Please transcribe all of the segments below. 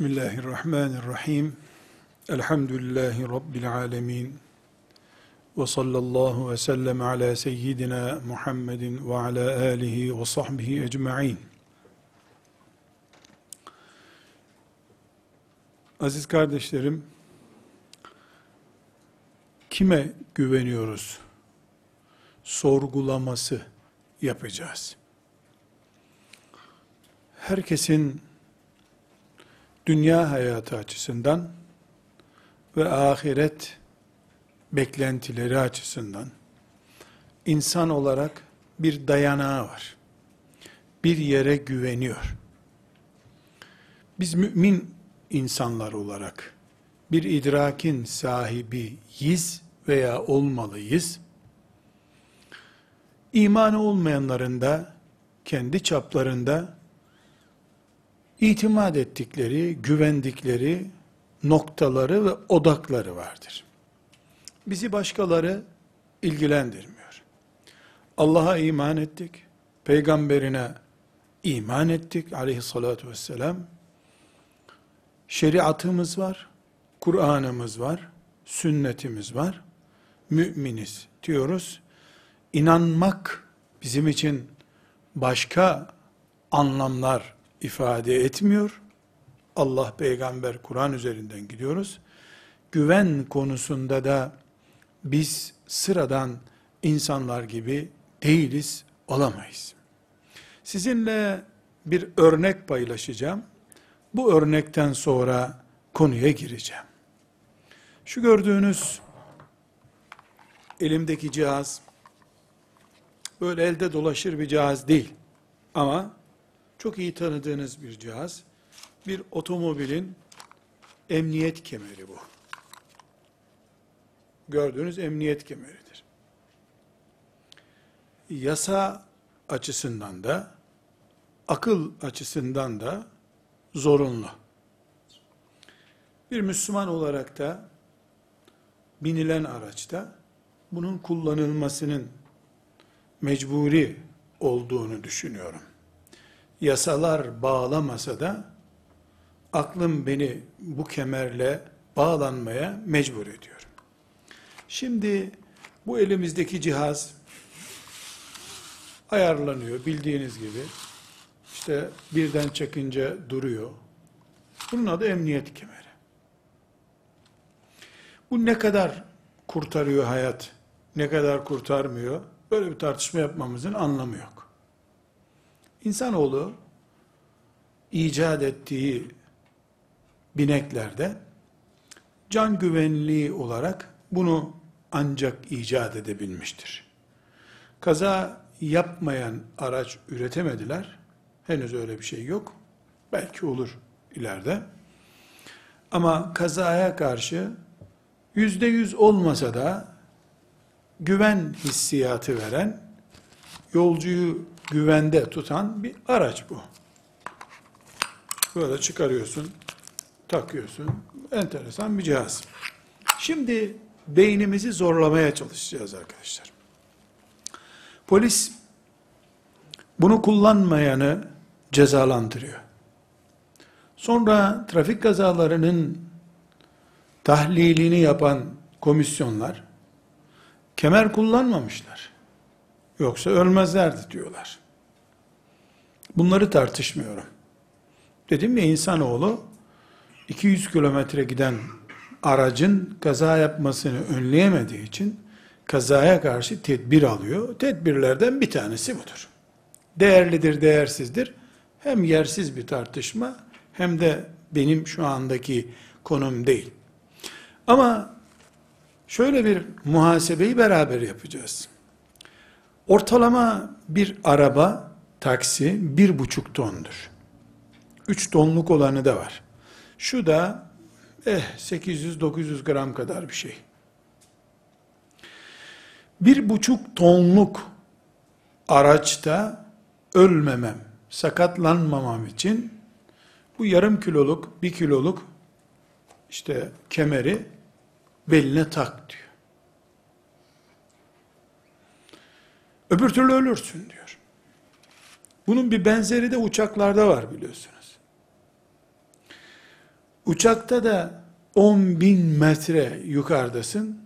Bismillahirrahmanirrahim. Elhamdülillahi Rabbil alemin. Ve sallallahu ve sellem ala seyyidina Muhammedin ve ala alihi ve sahbihi ecma'in. Aziz kardeşlerim, kime güveniyoruz? Sorgulaması yapacağız. Herkesin dünya hayatı açısından ve ahiret beklentileri açısından insan olarak bir dayanağı var. Bir yere güveniyor. Biz mümin insanlar olarak bir idrakin sahibiyiz veya olmalıyız. İmanı olmayanların da kendi çaplarında itimat ettikleri, güvendikleri noktaları ve odakları vardır. Bizi başkaları ilgilendirmiyor. Allah'a iman ettik, peygamberine iman ettik aleyhissalatü vesselam. Şeriatımız var, Kur'an'ımız var, sünnetimiz var, müminiz diyoruz. İnanmak bizim için başka anlamlar ifade etmiyor. Allah, peygamber, Kur'an üzerinden gidiyoruz. Güven konusunda da biz sıradan insanlar gibi değiliz, olamayız. Sizinle bir örnek paylaşacağım. Bu örnekten sonra konuya gireceğim. Şu gördüğünüz elimdeki cihaz böyle elde dolaşır bir cihaz değil. Ama çok iyi tanıdığınız bir cihaz. Bir otomobilin emniyet kemeri bu. Gördüğünüz emniyet kemeridir. Yasa açısından da, akıl açısından da zorunlu. Bir Müslüman olarak da binilen araçta bunun kullanılmasının mecburi olduğunu düşünüyorum yasalar bağlamasa da aklım beni bu kemerle bağlanmaya mecbur ediyor. Şimdi bu elimizdeki cihaz ayarlanıyor bildiğiniz gibi. İşte birden çekince duruyor. Bunun adı emniyet kemeri. Bu ne kadar kurtarıyor hayat, ne kadar kurtarmıyor, böyle bir tartışma yapmamızın anlamı yok. İnsanoğlu icat ettiği bineklerde can güvenliği olarak bunu ancak icat edebilmiştir. Kaza yapmayan araç üretemediler. Henüz öyle bir şey yok. Belki olur ileride. Ama kazaya karşı yüzde yüz olmasa da güven hissiyatı veren, yolcuyu güvende tutan bir araç bu. Böyle çıkarıyorsun, takıyorsun. Enteresan bir cihaz. Şimdi beynimizi zorlamaya çalışacağız arkadaşlar. Polis bunu kullanmayanı cezalandırıyor. Sonra trafik kazalarının tahlilini yapan komisyonlar kemer kullanmamışlar. Yoksa ölmezlerdi diyorlar. Bunları tartışmıyorum. Dedim ya insanoğlu 200 kilometre giden aracın kaza yapmasını önleyemediği için kazaya karşı tedbir alıyor. Tedbirlerden bir tanesi budur. Değerlidir, değersizdir. Hem yersiz bir tartışma hem de benim şu andaki konum değil. Ama şöyle bir muhasebeyi beraber yapacağız. Ortalama bir araba taksi bir buçuk tondur. Üç tonluk olanı da var. Şu da eh 800-900 gram kadar bir şey. Bir buçuk tonluk araçta ölmemem, sakatlanmamam için bu yarım kiloluk, bir kiloluk işte kemeri beline tak diyor. Öbür türlü ölürsün diyor. Bunun bir benzeri de uçaklarda var biliyorsunuz. Uçakta da 10 bin metre yukarıdasın.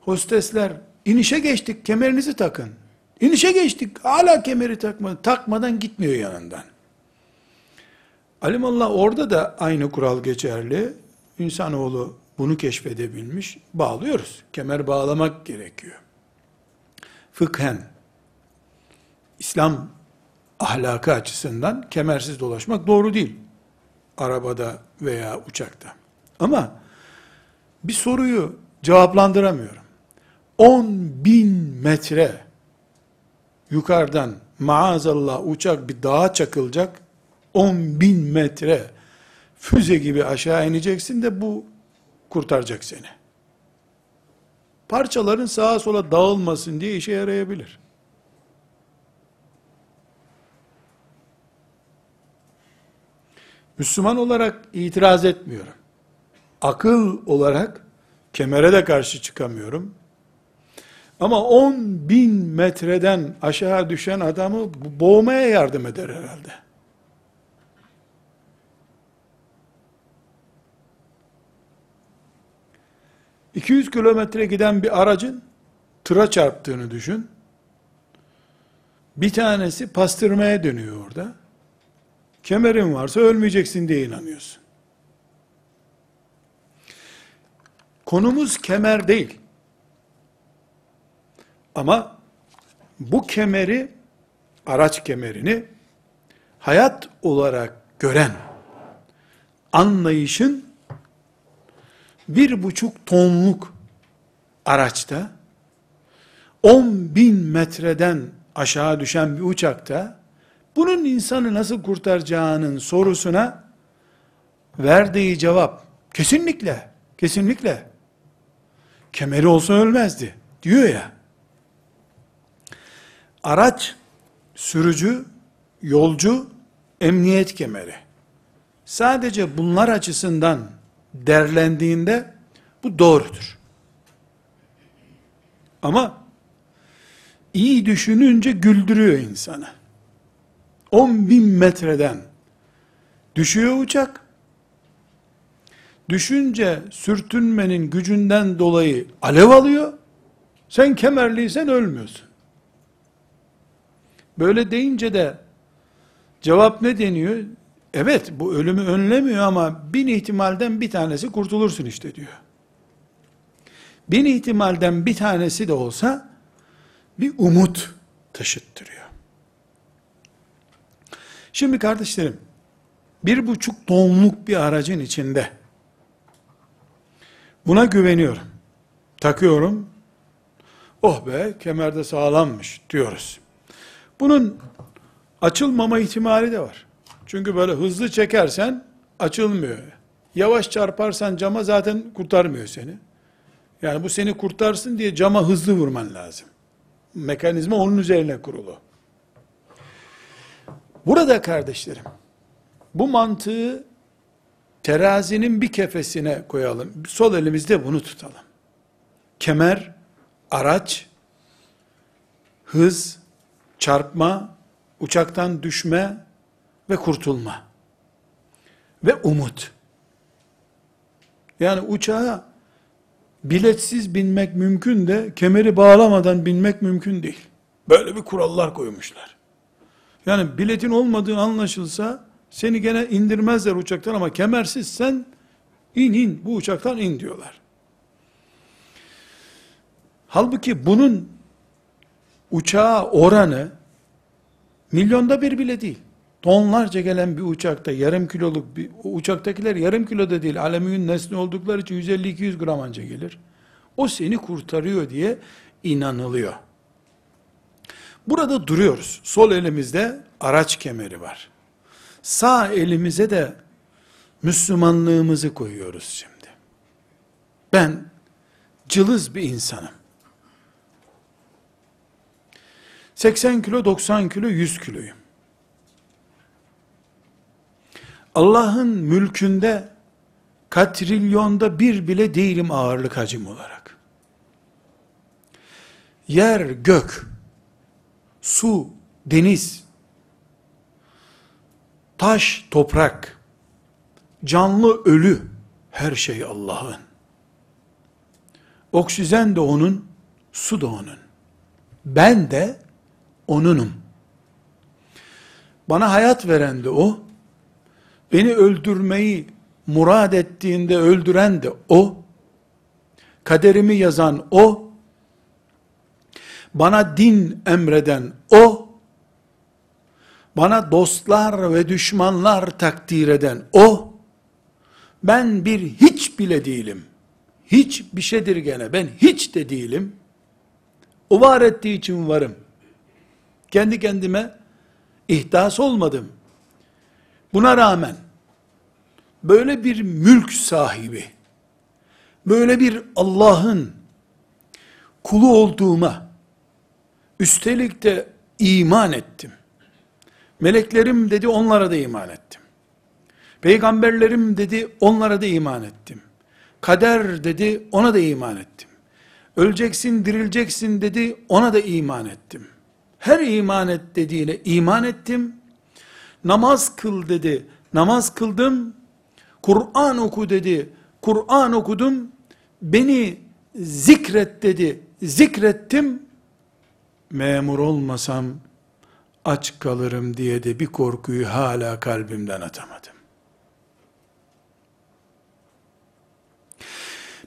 Hostesler inişe geçtik kemerinizi takın. İnişe geçtik hala kemeri takmadan, takmadan gitmiyor yanından. Alimallah orada da aynı kural geçerli. İnsanoğlu bunu keşfedebilmiş. Bağlıyoruz. Kemer bağlamak gerekiyor. Fıkhen, İslam ahlakı açısından kemersiz dolaşmak doğru değil. Arabada veya uçakta. Ama bir soruyu cevaplandıramıyorum. 10 bin metre yukarıdan maazallah uçak bir dağa çakılacak 10 bin metre füze gibi aşağı ineceksin de bu kurtaracak seni. Parçaların sağa sola dağılmasın diye işe yarayabilir. Müslüman olarak itiraz etmiyorum. Akıl olarak kemere de karşı çıkamıyorum. Ama 10 bin metreden aşağı düşen adamı boğmaya yardım eder herhalde. 200 kilometre giden bir aracın tıra çarptığını düşün. Bir tanesi pastırmaya dönüyor orada. Kemerin varsa ölmeyeceksin diye inanıyorsun. Konumuz kemer değil. Ama bu kemeri, araç kemerini hayat olarak gören anlayışın bir buçuk tonluk araçta 10 bin metreden aşağı düşen bir uçakta bunun insanı nasıl kurtaracağının sorusuna verdiği cevap kesinlikle, kesinlikle kemeri olsa ölmezdi diyor ya. Araç, sürücü, yolcu, emniyet kemeri. Sadece bunlar açısından derlendiğinde bu doğrudur. Ama iyi düşününce güldürüyor insanı. 10 bin metreden düşüyor uçak. Düşünce sürtünmenin gücünden dolayı alev alıyor. Sen kemerliysen ölmüyorsun. Böyle deyince de cevap ne deniyor? Evet bu ölümü önlemiyor ama bin ihtimalden bir tanesi kurtulursun işte diyor. Bin ihtimalden bir tanesi de olsa bir umut taşıttırıyor. Şimdi kardeşlerim, bir buçuk tonluk bir aracın içinde buna güveniyorum. Takıyorum. Oh be kemerde sağlammış diyoruz. Bunun açılmama ihtimali de var. Çünkü böyle hızlı çekersen açılmıyor. Yavaş çarparsan cama zaten kurtarmıyor seni. Yani bu seni kurtarsın diye cama hızlı vurman lazım. Mekanizma onun üzerine kurulu. Burada kardeşlerim, bu mantığı terazinin bir kefesine koyalım. Sol elimizde bunu tutalım. Kemer, araç, hız, çarpma, uçaktan düşme, ve kurtulma. Ve umut. Yani uçağa biletsiz binmek mümkün de kemeri bağlamadan binmek mümkün değil. Böyle bir kurallar koymuşlar. Yani biletin olmadığı anlaşılsa seni gene indirmezler uçaktan ama kemersiz sen in in bu uçaktan in diyorlar. Halbuki bunun uçağa oranı milyonda bir bile değil tonlarca gelen bir uçakta yarım kiloluk bir uçaktakiler yarım kilo da değil alüminyum nesne oldukları için 150-200 gram anca gelir. O seni kurtarıyor diye inanılıyor. Burada duruyoruz. Sol elimizde araç kemeri var. Sağ elimize de Müslümanlığımızı koyuyoruz şimdi. Ben cılız bir insanım. 80 kilo, 90 kilo, 100 kiloyum. Allah'ın mülkünde katrilyonda bir bile değilim ağırlık hacim olarak. Yer, gök, su, deniz, taş, toprak, canlı ölü her şey Allah'ın. Oksijen de onun, su da onun. Ben de onunum. Bana hayat veren de o. Beni öldürmeyi murad ettiğinde öldüren de o. Kaderimi yazan o. Bana din emreden o. Bana dostlar ve düşmanlar takdir eden o. Ben bir hiç bile değilim. Hiç bir şeydir gene. Ben hiç de değilim. O var ettiği için varım. Kendi kendime ihdas olmadım. Buna rağmen böyle bir mülk sahibi, böyle bir Allah'ın kulu olduğuma, üstelik de iman ettim. Meleklerim dedi onlara da iman ettim. Peygamberlerim dedi onlara da iman ettim. Kader dedi ona da iman ettim. Öleceksin dirileceksin dedi ona da iman ettim. Her iman et dediğine iman ettim. Namaz kıl dedi. Namaz kıldım. Kur'an oku dedi. Kur'an okudum. Beni zikret dedi. Zikrettim. Memur olmasam aç kalırım diye de bir korkuyu hala kalbimden atamadım.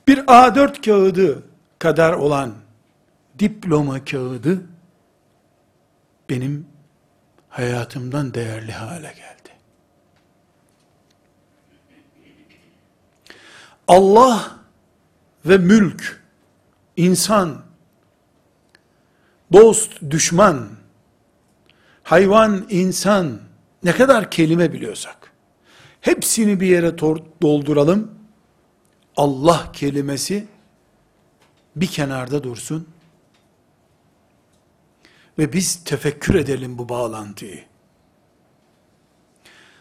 Bir A4 kağıdı kadar olan diploma kağıdı benim hayatımdan değerli hale geldi. Allah ve mülk, insan, dost, düşman, hayvan, insan, ne kadar kelime biliyorsak, hepsini bir yere dolduralım, Allah kelimesi bir kenarda dursun ve biz tefekkür edelim bu bağlantıyı.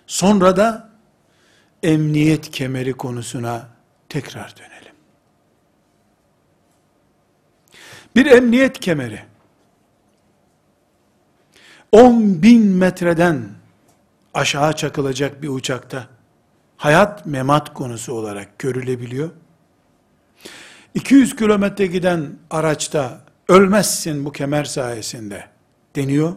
Sonra da emniyet kemeri konusuna tekrar dönelim. Bir emniyet kemeri 10 bin metreden aşağı çakılacak bir uçakta hayat memat konusu olarak görülebiliyor. 200 kilometre giden araçta ölmezsin bu kemer sayesinde deniyor.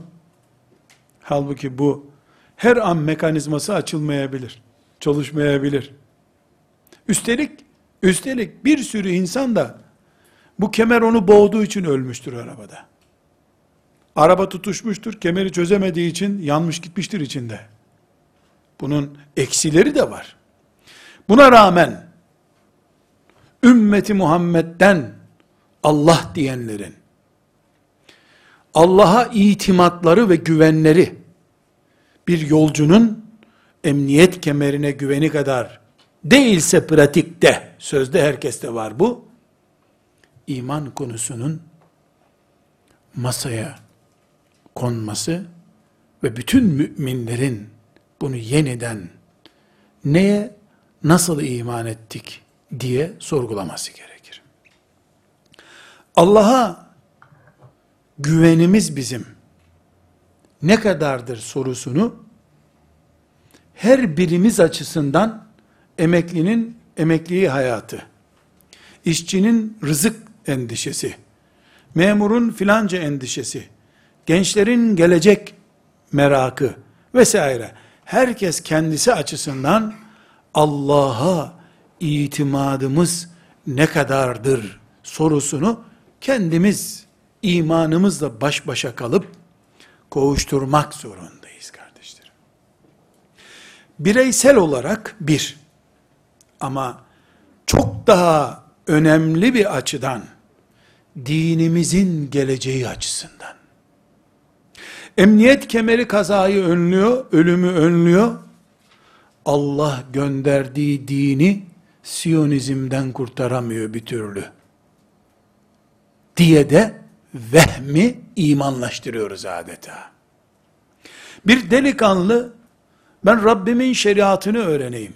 Halbuki bu her an mekanizması açılmayabilir, çalışmayabilir. Üstelik, üstelik bir sürü insan da bu kemer onu boğduğu için ölmüştür arabada. Araba tutuşmuştur, kemeri çözemediği için yanmış gitmiştir içinde. Bunun eksileri de var. Buna rağmen ümmeti Muhammed'den Allah diyenlerin Allah'a itimatları ve güvenleri bir yolcunun emniyet kemerine güveni kadar değilse pratikte, sözde herkeste var bu, iman konusunun masaya konması ve bütün müminlerin bunu yeniden neye nasıl iman ettik diye sorgulaması gerekir. Allah'a güvenimiz bizim ne kadardır sorusunu her birimiz açısından emeklinin emekliği hayatı, işçinin rızık endişesi, memurun filanca endişesi, gençlerin gelecek merakı vesaire. Herkes kendisi açısından Allah'a itimadımız ne kadardır sorusunu kendimiz imanımızla baş başa kalıp kovuşturmak zorundayız kardeşlerim. Bireysel olarak bir ama çok daha önemli bir açıdan dinimizin geleceği açısından. Emniyet kemeri kazayı önlüyor, ölümü önlüyor. Allah gönderdiği dini Siyonizmden kurtaramıyor bir türlü. Diye de vehmi imanlaştırıyoruz adeta. Bir delikanlı ben Rabbimin şeriatını öğreneyim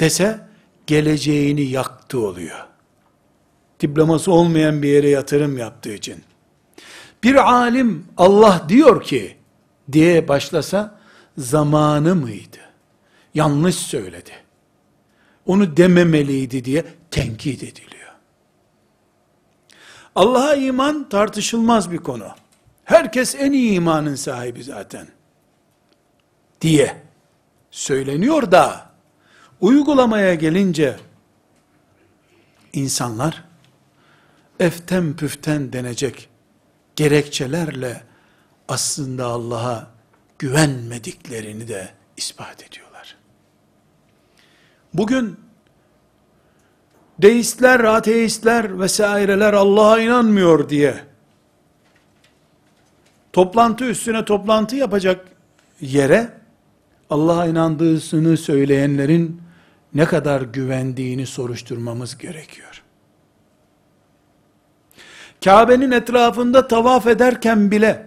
dese geleceğini yaktı oluyor. Diploması olmayan bir yere yatırım yaptığı için. Bir alim Allah diyor ki diye başlasa zamanı mıydı? Yanlış söyledi. onu dememeliydi diye tenkit ediliyor. Allah'a iman tartışılmaz bir konu. Herkes en iyi imanın sahibi zaten. Diye söyleniyor da uygulamaya gelince insanlar eften püften denecek gerekçelerle aslında Allah'a güvenmediklerini de ispat ediyorlar. Bugün deistler, ateistler vesaireler Allah'a inanmıyor diye toplantı üstüne toplantı yapacak yere Allah'a inandığını söyleyenlerin ne kadar güvendiğini soruşturmamız gerekiyor. Kabe'nin etrafında tavaf ederken bile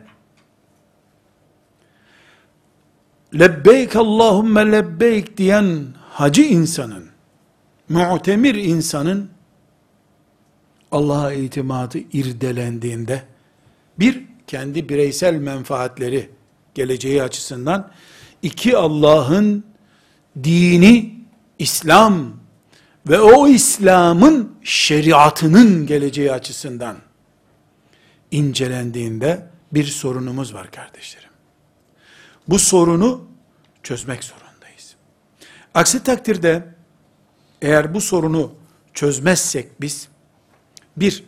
lebbeyk Allahümme lebbeyk diyen hacı insanın, mu'temir insanın Allah'a itimadı irdelendiğinde bir kendi bireysel menfaatleri geleceği açısından iki Allah'ın dini İslam ve o İslam'ın şeriatının geleceği açısından incelendiğinde bir sorunumuz var kardeşlerim. Bu sorunu çözmek zorundayız. Aksi takdirde eğer bu sorunu çözmezsek biz bir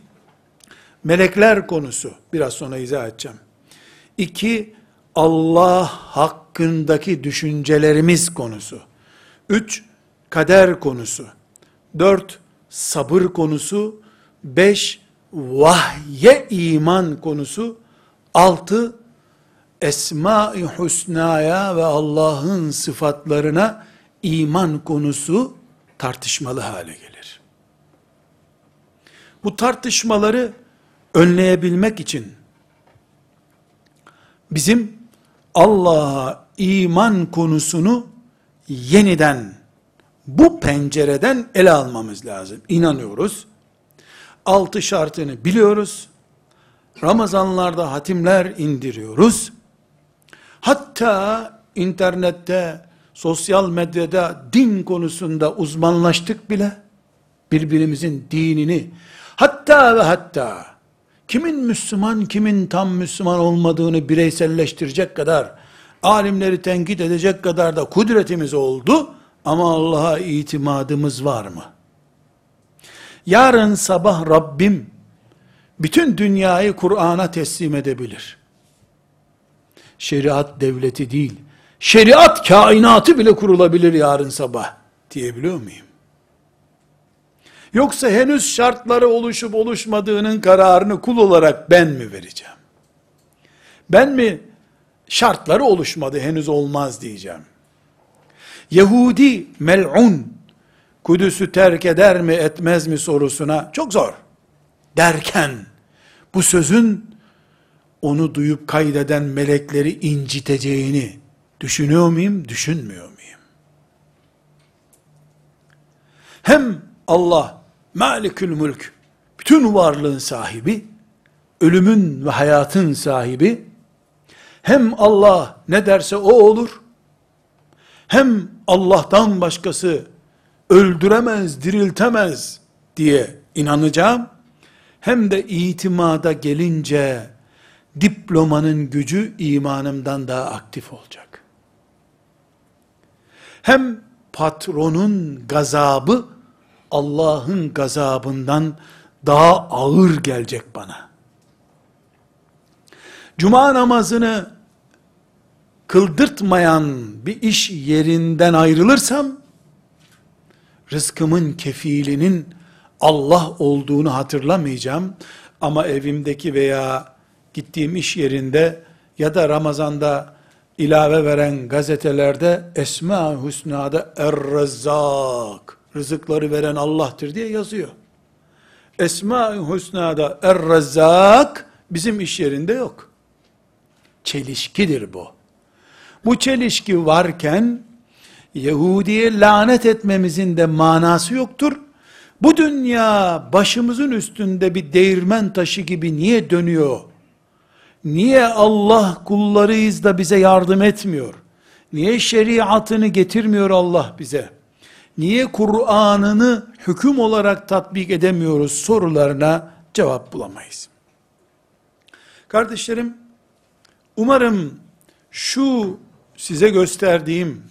melekler konusu biraz sonra izah edeceğim. İki Allah hakkındaki düşüncelerimiz konusu. Üç kader konusu. Dört sabır konusu. Beş vahye iman konusu. Altı Esma-i Hüsna'ya ve Allah'ın sıfatlarına iman konusu tartışmalı hale gelir. Bu tartışmaları önleyebilmek için bizim Allah'a iman konusunu yeniden bu pencereden ele almamız lazım. İnanıyoruz. Altı şartını biliyoruz. Ramazanlarda hatimler indiriyoruz. Hatta internette, sosyal medyada din konusunda uzmanlaştık bile. Birbirimizin dinini, hatta ve hatta, kimin Müslüman, kimin tam Müslüman olmadığını bireyselleştirecek kadar, alimleri tenkit edecek kadar da kudretimiz oldu, ama Allah'a itimadımız var mı? Yarın sabah Rabbim, bütün dünyayı Kur'an'a teslim edebilir şeriat devleti değil, şeriat kainatı bile kurulabilir yarın sabah diyebiliyor muyum? Yoksa henüz şartları oluşup oluşmadığının kararını kul olarak ben mi vereceğim? Ben mi şartları oluşmadı henüz olmaz diyeceğim. Yahudi mel'un Kudüs'ü terk eder mi etmez mi sorusuna çok zor derken bu sözün onu duyup kaydeden melekleri inciteceğini düşünüyor muyum, düşünmüyor muyum? Hem Allah Malikül Mülk, bütün varlığın sahibi, ölümün ve hayatın sahibi, hem Allah ne derse o olur, hem Allah'tan başkası öldüremez, diriltemez diye inanacağım, hem de itimada gelince, diplomanın gücü imanımdan daha aktif olacak. Hem patronun gazabı Allah'ın gazabından daha ağır gelecek bana. Cuma namazını kıldırtmayan bir iş yerinden ayrılırsam, rızkımın kefilinin Allah olduğunu hatırlamayacağım, ama evimdeki veya gittiğim iş yerinde ya da Ramazan'da ilave veren gazetelerde Esma-ı Hüsna'da Er-Rezzak rızıkları veren Allah'tır diye yazıyor. Esma-ı Hüsna'da Er-Rezzak bizim iş yerinde yok. Çelişkidir bu. Bu çelişki varken Yahudi'ye lanet etmemizin de manası yoktur. Bu dünya başımızın üstünde bir değirmen taşı gibi niye dönüyor? Niye Allah kullarıyız da bize yardım etmiyor? Niye şeriatını getirmiyor Allah bize? niye Kur'an'ını hüküm olarak tatbik edemiyoruz sorularına cevap bulamayız. Kardeşlerim, umarım şu size gösterdiğim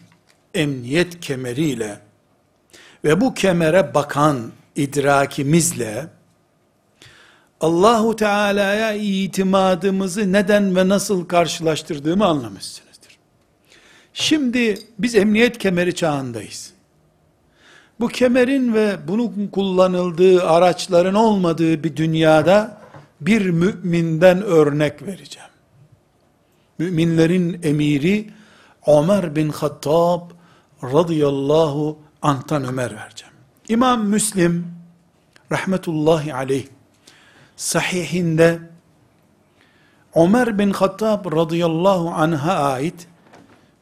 emniyet kemeriyle ve bu kemere bakan idrakimizle Allahu Teala'ya itimadımızı neden ve nasıl karşılaştırdığımı anlamışsınızdır. Şimdi biz emniyet kemeri çağındayız. Bu kemerin ve bunun kullanıldığı araçların olmadığı bir dünyada bir müminden örnek vereceğim. Müminlerin emiri Ömer bin Hattab radıyallahu anh'tan Ömer vereceğim. İmam Müslim rahmetullahi aleyh sahihinde Ömer bin Hattab radıyallahu anh'a ait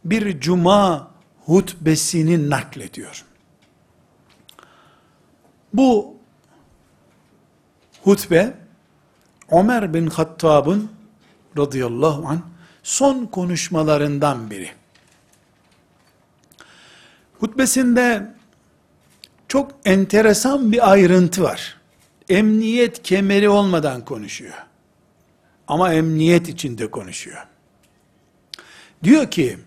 bir cuma hutbesini naklediyor. Bu hutbe Ömer bin Hattab'ın radıyallahu anh son konuşmalarından biri. Hutbesinde çok enteresan bir ayrıntı var. Emniyet kemeri olmadan konuşuyor. Ama emniyet içinde konuşuyor. Diyor ki,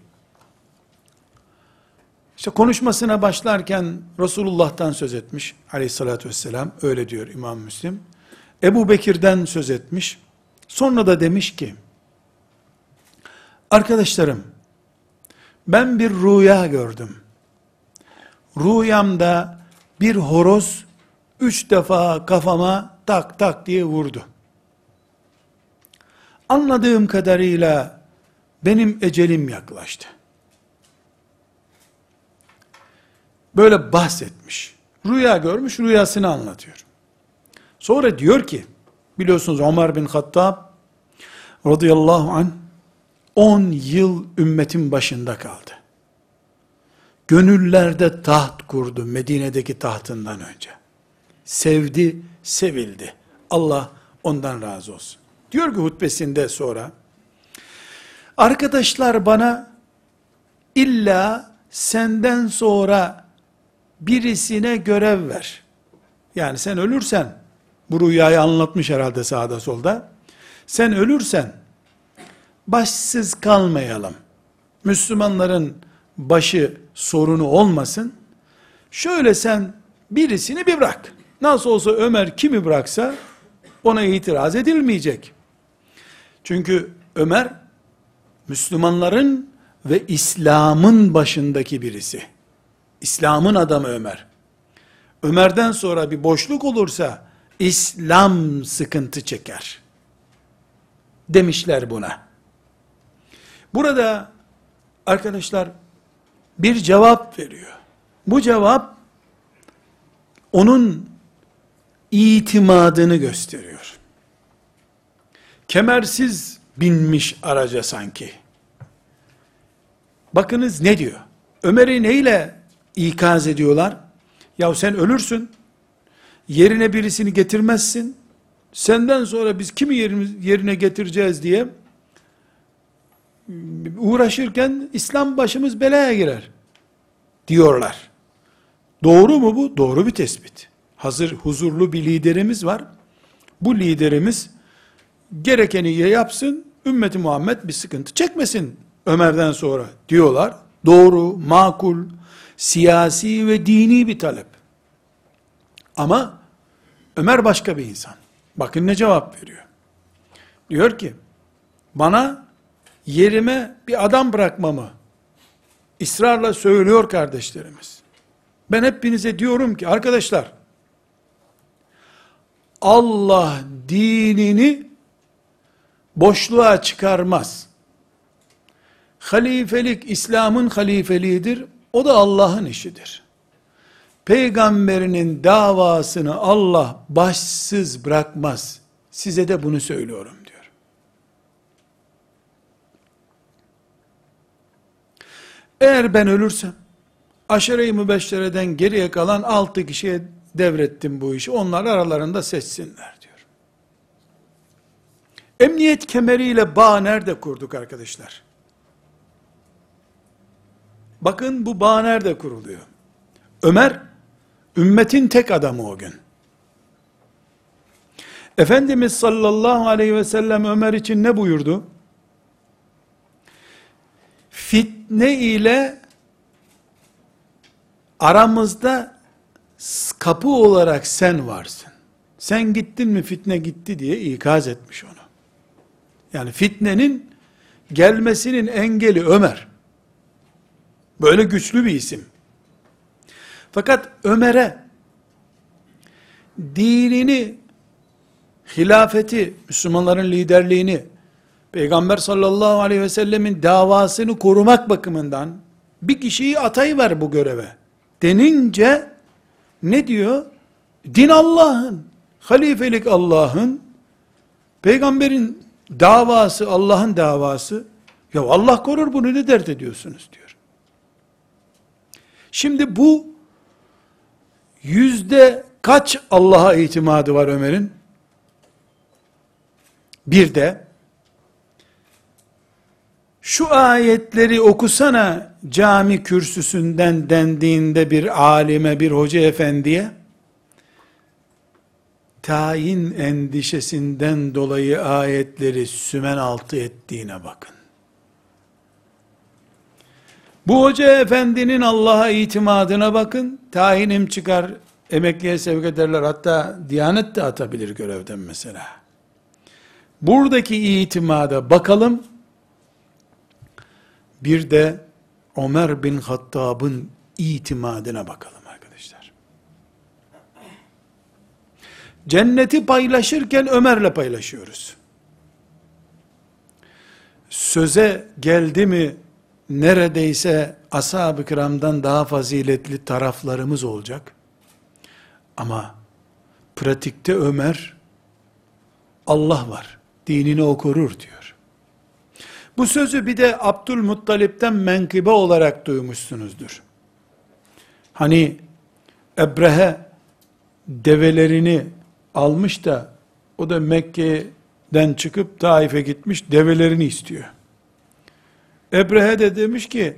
işte konuşmasına başlarken Resulullah'tan söz etmiş aleyhissalatü vesselam, öyle diyor İmam Müslim. Ebu Bekir'den söz etmiş. Sonra da demiş ki, arkadaşlarım, ben bir rüya gördüm. Rüyamda bir horoz üç defa kafama tak tak diye vurdu. Anladığım kadarıyla benim ecelim yaklaştı. Böyle bahsetmiş. Rüya görmüş, rüyasını anlatıyor. Sonra diyor ki, biliyorsunuz Ömer bin Hattab radıyallahu anh 10 yıl ümmetin başında kaldı. Gönüllerde taht kurdu Medine'deki tahtından önce. Sevdi, sevildi. Allah ondan razı olsun. Diyor ki hutbesinde sonra, arkadaşlar bana illa senden sonra birisine görev ver. Yani sen ölürsen, bu rüyayı anlatmış herhalde sağda solda, sen ölürsen, başsız kalmayalım. Müslümanların başı sorunu olmasın. Şöyle sen birisini bir bırak. Nasıl olsa Ömer kimi bıraksa ona itiraz edilmeyecek. Çünkü Ömer Müslümanların ve İslam'ın başındaki birisi. İslam'ın adamı Ömer. Ömer'den sonra bir boşluk olursa İslam sıkıntı çeker. Demişler buna. Burada arkadaşlar bir cevap veriyor. Bu cevap onun itimadını gösteriyor. Kemersiz binmiş araca sanki. Bakınız ne diyor? Ömer'i neyle ikaz ediyorlar? Ya sen ölürsün, yerine birisini getirmezsin, senden sonra biz kimi yerine getireceğiz diye uğraşırken İslam başımız belaya girer diyorlar. Doğru mu bu? Doğru bir tespit. Hazır huzurlu bir liderimiz var. Bu liderimiz gerekeni yapsın, ümmeti Muhammed bir sıkıntı çekmesin Ömer'den sonra diyorlar. Doğru, makul, siyasi ve dini bir talep. Ama Ömer başka bir insan. Bakın ne cevap veriyor. Diyor ki, bana yerime bir adam bırakmamı ısrarla söylüyor kardeşlerimiz. Ben hepinize diyorum ki arkadaşlar, Allah dinini boşluğa çıkarmaz. Halifelik İslam'ın halifeliğidir. O da Allah'ın işidir. Peygamberinin davasını Allah başsız bırakmaz. Size de bunu söylüyorum diyor. Eğer ben ölürsem, aşere-i mübeşşereden geriye kalan altı kişiye devrettim bu işi. Onlar aralarında seçsinler diyor. Emniyet kemeriyle bağ nerede kurduk arkadaşlar? Bakın bu bağ nerede kuruluyor? Ömer, ümmetin tek adamı o gün. Efendimiz sallallahu aleyhi ve sellem Ömer için ne buyurdu? Fitne ile aramızda kapı olarak sen varsın. Sen gittin mi fitne gitti diye ikaz etmiş onu. Yani fitnenin gelmesinin engeli Ömer. Böyle güçlü bir isim. Fakat Ömer'e dinini, hilafeti, Müslümanların liderliğini, Peygamber sallallahu aleyhi ve sellemin davasını korumak bakımından bir kişiyi atayıver bu göreve denince ne diyor? Din Allah'ın, halifelik Allah'ın, peygamberin davası Allah'ın davası. Ya Allah korur bunu ne dert ediyorsunuz diyor. Şimdi bu yüzde kaç Allah'a itimadı var Ömer'in? Bir de şu ayetleri okusana cami kürsüsünden dendiğinde bir alime, bir hoca efendiye, tayin endişesinden dolayı ayetleri sümen altı ettiğine bakın. Bu hoca efendinin Allah'a itimadına bakın, tayinim çıkar, emekliye sevk ederler, hatta Diyanet de atabilir görevden mesela. Buradaki itimada bakalım, bir de Ömer bin Hattab'ın itimadına bakalım arkadaşlar. Cenneti paylaşırken Ömer'le paylaşıyoruz. Söze geldi mi neredeyse ashab-ı kiramdan daha faziletli taraflarımız olacak. Ama pratikte Ömer Allah var. Dinini o korur diyor. Bu sözü bir de Abdülmuttalip'ten menkıbe olarak duymuşsunuzdur. Hani Ebrehe develerini almış da o da Mekke'den çıkıp Taif'e gitmiş develerini istiyor. Ebrehe de demiş ki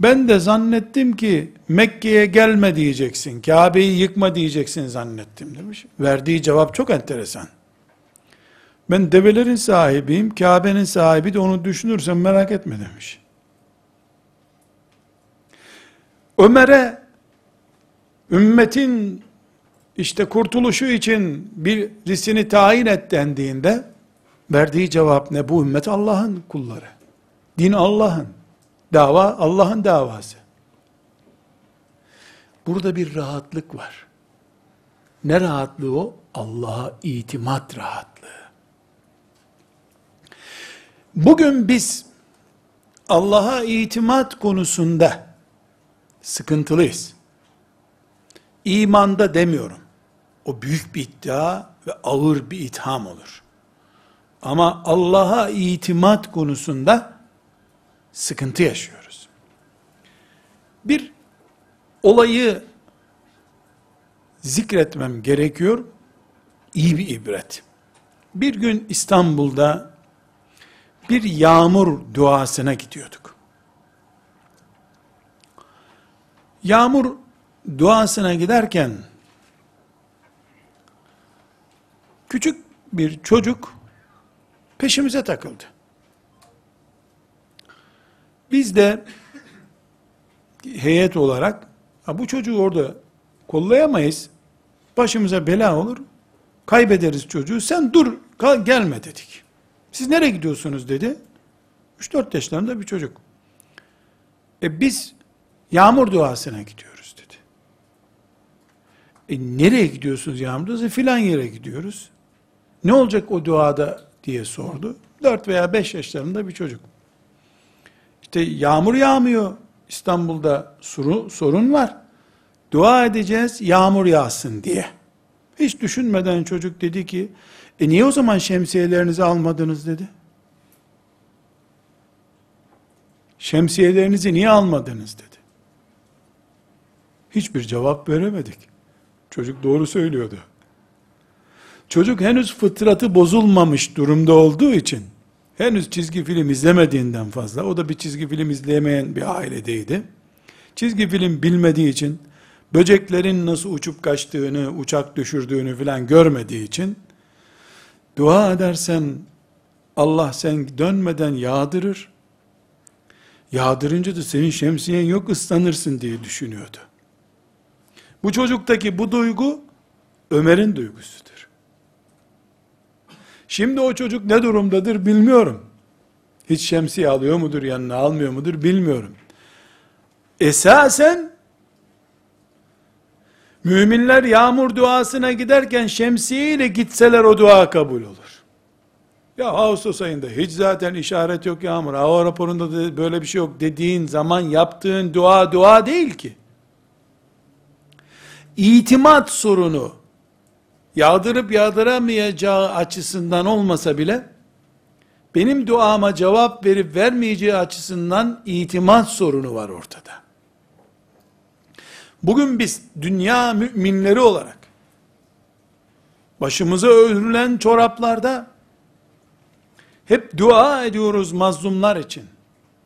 ben de zannettim ki Mekke'ye gelme diyeceksin. Kabe'yi yıkma diyeceksin zannettim demiş. Verdiği cevap çok enteresan. Ben develerin sahibiyim, Kabe'nin sahibi de onu düşünürsen merak etme demiş. Ömer'e ümmetin işte kurtuluşu için birisini tayin et dendiğinde verdiği cevap ne? Bu ümmet Allah'ın kulları. Din Allah'ın. Dava Allah'ın davası. Burada bir rahatlık var. Ne rahatlığı o? Allah'a itimat rahatlığı. Bugün biz Allah'a itimat konusunda sıkıntılıyız. İmanda demiyorum. O büyük bir iddia ve ağır bir itham olur. Ama Allah'a itimat konusunda sıkıntı yaşıyoruz. Bir olayı zikretmem gerekiyor. İyi bir ibret. Bir gün İstanbul'da bir yağmur duasına gidiyorduk. Yağmur duasına giderken küçük bir çocuk peşimize takıldı. Biz de heyet olarak bu çocuğu orada kollayamayız. Başımıza bela olur. Kaybederiz çocuğu. Sen dur gelme dedik. Siz nereye gidiyorsunuz dedi. 3-4 yaşlarında bir çocuk. E biz yağmur duasına gidiyoruz dedi. E nereye gidiyorsunuz yağmur duası? Filan yere gidiyoruz. Ne olacak o duada diye sordu. 4 veya 5 yaşlarında bir çocuk. İşte yağmur yağmıyor. İstanbul'da sorun, sorun var. Dua edeceğiz yağmur yağsın diye. Hiç düşünmeden çocuk dedi ki, e niye o zaman şemsiyelerinizi almadınız dedi. Şemsiyelerinizi niye almadınız dedi. Hiçbir cevap veremedik. Çocuk doğru söylüyordu. Çocuk henüz fıtratı bozulmamış durumda olduğu için, henüz çizgi film izlemediğinden fazla, o da bir çizgi film izleyemeyen bir ailedeydi. Çizgi film bilmediği için, böceklerin nasıl uçup kaçtığını, uçak düşürdüğünü filan görmediği için, dua edersen Allah sen dönmeden yağdırır, yağdırınca da senin şemsiyen yok ıslanırsın diye düşünüyordu. Bu çocuktaki bu duygu, Ömer'in duygusudur. Şimdi o çocuk ne durumdadır bilmiyorum. Hiç şemsiye alıyor mudur yanına almıyor mudur bilmiyorum. Esasen müminler yağmur duasına giderken şemsiye ile gitseler o dua kabul olur. Ya Ağustos ayında hiç zaten işaret yok yağmur. Hava raporunda da böyle bir şey yok dediğin zaman yaptığın dua dua değil ki. İtimat sorunu yağdırıp yağdıramayacağı açısından olmasa bile benim duama cevap verip vermeyeceği açısından itimat sorunu var ortada. Bugün biz dünya müminleri olarak başımıza örülen çoraplarda hep dua ediyoruz mazlumlar için.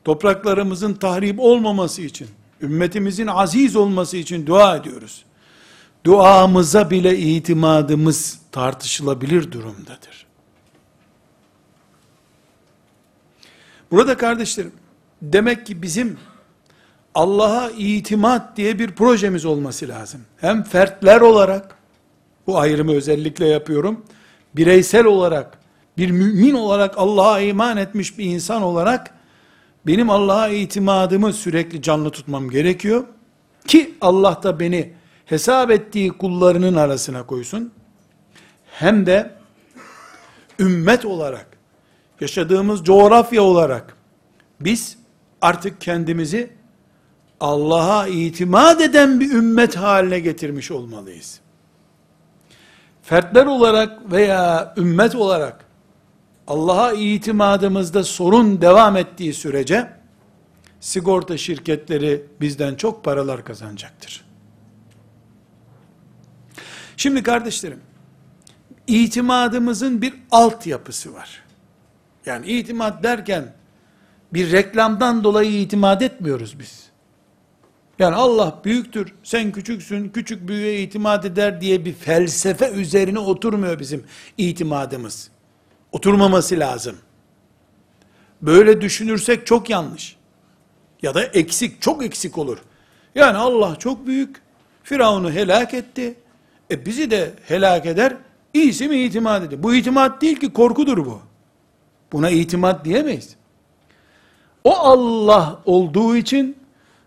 Topraklarımızın tahrip olmaması için, ümmetimizin aziz olması için dua ediyoruz. Duamıza bile itimadımız tartışılabilir durumdadır. Burada kardeşlerim, demek ki bizim Allah'a itimat diye bir projemiz olması lazım. Hem fertler olarak, bu ayrımı özellikle yapıyorum, bireysel olarak, bir mümin olarak Allah'a iman etmiş bir insan olarak, benim Allah'a itimadımı sürekli canlı tutmam gerekiyor. Ki Allah da beni hesap ettiği kullarının arasına koysun. Hem de ümmet olarak, yaşadığımız coğrafya olarak, biz artık kendimizi Allah'a itimat eden bir ümmet haline getirmiş olmalıyız. Fertler olarak veya ümmet olarak Allah'a itimadımızda sorun devam ettiği sürece sigorta şirketleri bizden çok paralar kazanacaktır. Şimdi kardeşlerim, itimadımızın bir altyapısı var. Yani itimat derken bir reklamdan dolayı itimat etmiyoruz biz. Yani Allah büyüktür, sen küçüksün, küçük büyüğe itimat eder diye bir felsefe üzerine oturmuyor bizim itimadımız. Oturmaması lazım. Böyle düşünürsek çok yanlış. Ya da eksik, çok eksik olur. Yani Allah çok büyük, Firavun'u helak etti. E bizi de helak eder, iyisi mi itimat ediyor? Bu itimat değil ki korkudur bu. Buna itimat diyemeyiz. O Allah olduğu için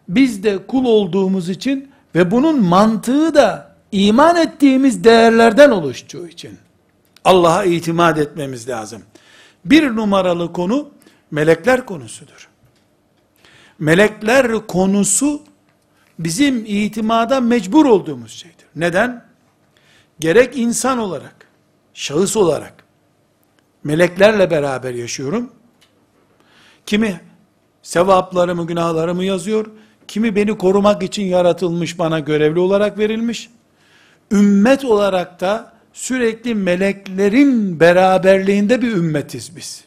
biz de kul olduğumuz için ve bunun mantığı da iman ettiğimiz değerlerden oluştuğu için Allah'a itimat etmemiz lazım. Bir numaralı konu melekler konusudur. Melekler konusu bizim itimada mecbur olduğumuz şeydir. Neden? Gerek insan olarak, şahıs olarak meleklerle beraber yaşıyorum. Kimi sevaplarımı, günahlarımı yazıyor. Kimi beni korumak için yaratılmış, bana görevli olarak verilmiş. Ümmet olarak da sürekli meleklerin beraberliğinde bir ümmetiz biz.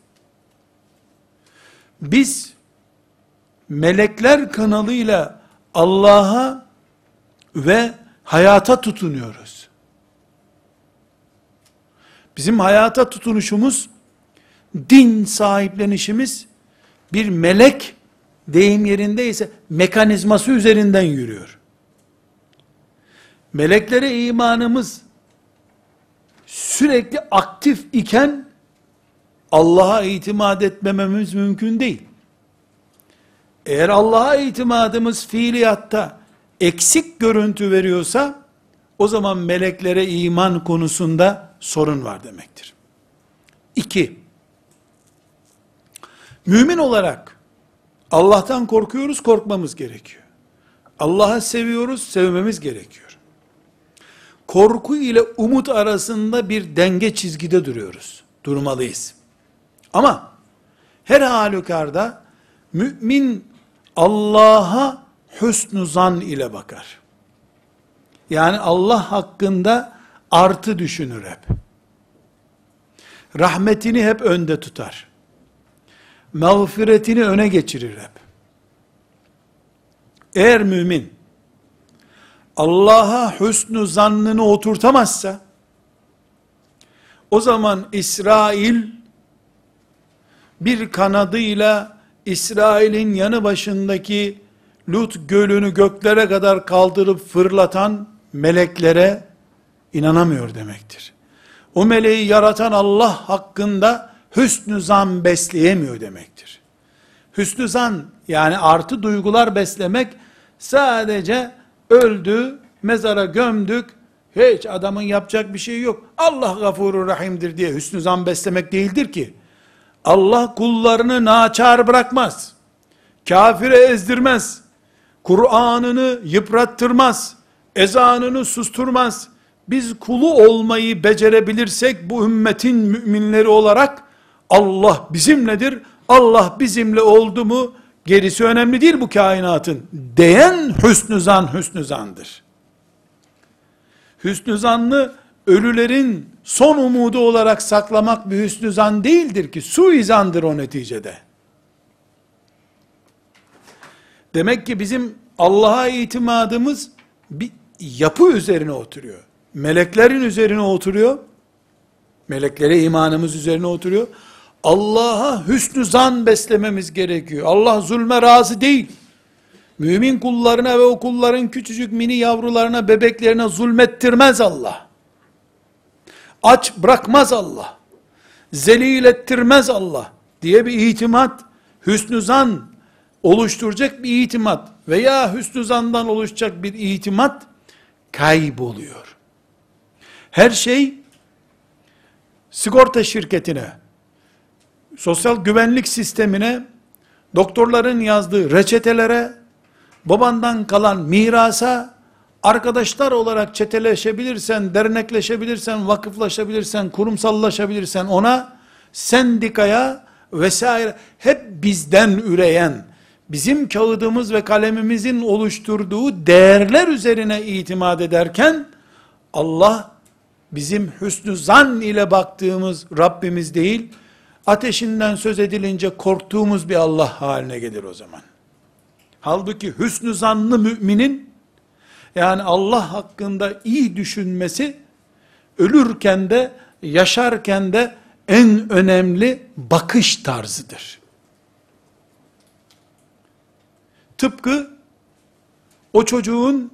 Biz melekler kanalıyla Allah'a ve hayata tutunuyoruz. Bizim hayata tutunuşumuz, din sahiplenişimiz, bir melek deyim yerindeyse mekanizması üzerinden yürüyor. Meleklere imanımız sürekli aktif iken Allah'a itimat etmememiz mümkün değil. Eğer Allah'a itimadımız fiiliyatta eksik görüntü veriyorsa o zaman meleklere iman konusunda sorun var demektir. İki, mümin olarak Allah'tan korkuyoruz, korkmamız gerekiyor. Allah'ı seviyoruz, sevmemiz gerekiyor. Korku ile umut arasında bir denge çizgide duruyoruz. Durmalıyız. Ama her halükarda mümin Allah'a hüsnü zan ile bakar. Yani Allah hakkında artı düşünür hep. Rahmetini hep önde tutar mağfiretini öne geçirir hep. Eğer mümin, Allah'a hüsnü zannını oturtamazsa, o zaman İsrail bir kanadıyla İsrail'in yanı başındaki Lut gölünü göklere kadar kaldırıp fırlatan meleklere inanamıyor demektir. O meleği yaratan Allah hakkında hüsnü zan besleyemiyor demektir. Hüsnü zan yani artı duygular beslemek sadece öldü, mezara gömdük, hiç adamın yapacak bir şey yok. Allah gafurur rahimdir diye hüsnü zan beslemek değildir ki. Allah kullarını naçar bırakmaz. Kafire ezdirmez. Kur'an'ını yıprattırmaz. Ezanını susturmaz. Biz kulu olmayı becerebilirsek bu ümmetin müminleri olarak Allah bizimledir. Allah bizimle oldu mu gerisi önemli değil bu kainatın. Diyen hüsnü zan hüsnü zandır. Hüsnü zanlı ölülerin son umudu olarak saklamak bir hüsnü zan değildir ki, suizandır o neticede. Demek ki bizim Allah'a itimadımız bir yapı üzerine oturuyor. Meleklerin üzerine oturuyor. Meleklere imanımız üzerine oturuyor. Allah'a hüsnü zan beslememiz gerekiyor. Allah zulme razı değil. Mümin kullarına ve o kulların küçücük mini yavrularına, bebeklerine zulmettirmez Allah. Aç bırakmaz Allah. Zelil ettirmez Allah diye bir itimat, hüsnü zan oluşturacak bir itimat veya hüsnü zandan oluşacak bir itimat kayboluyor. Her şey sigorta şirketine, sosyal güvenlik sistemine, doktorların yazdığı reçetelere, babandan kalan mirasa, arkadaşlar olarak çeteleşebilirsen, dernekleşebilirsen, vakıflaşabilirsen, kurumsallaşabilirsen ona, sendikaya vesaire, hep bizden üreyen, bizim kağıdımız ve kalemimizin oluşturduğu değerler üzerine itimat ederken, Allah, bizim hüsnü zan ile baktığımız Rabbimiz değil, ateşinden söz edilince korktuğumuz bir Allah haline gelir o zaman. Halbuki hüsnü zanlı müminin, yani Allah hakkında iyi düşünmesi, ölürken de, yaşarken de en önemli bakış tarzıdır. Tıpkı o çocuğun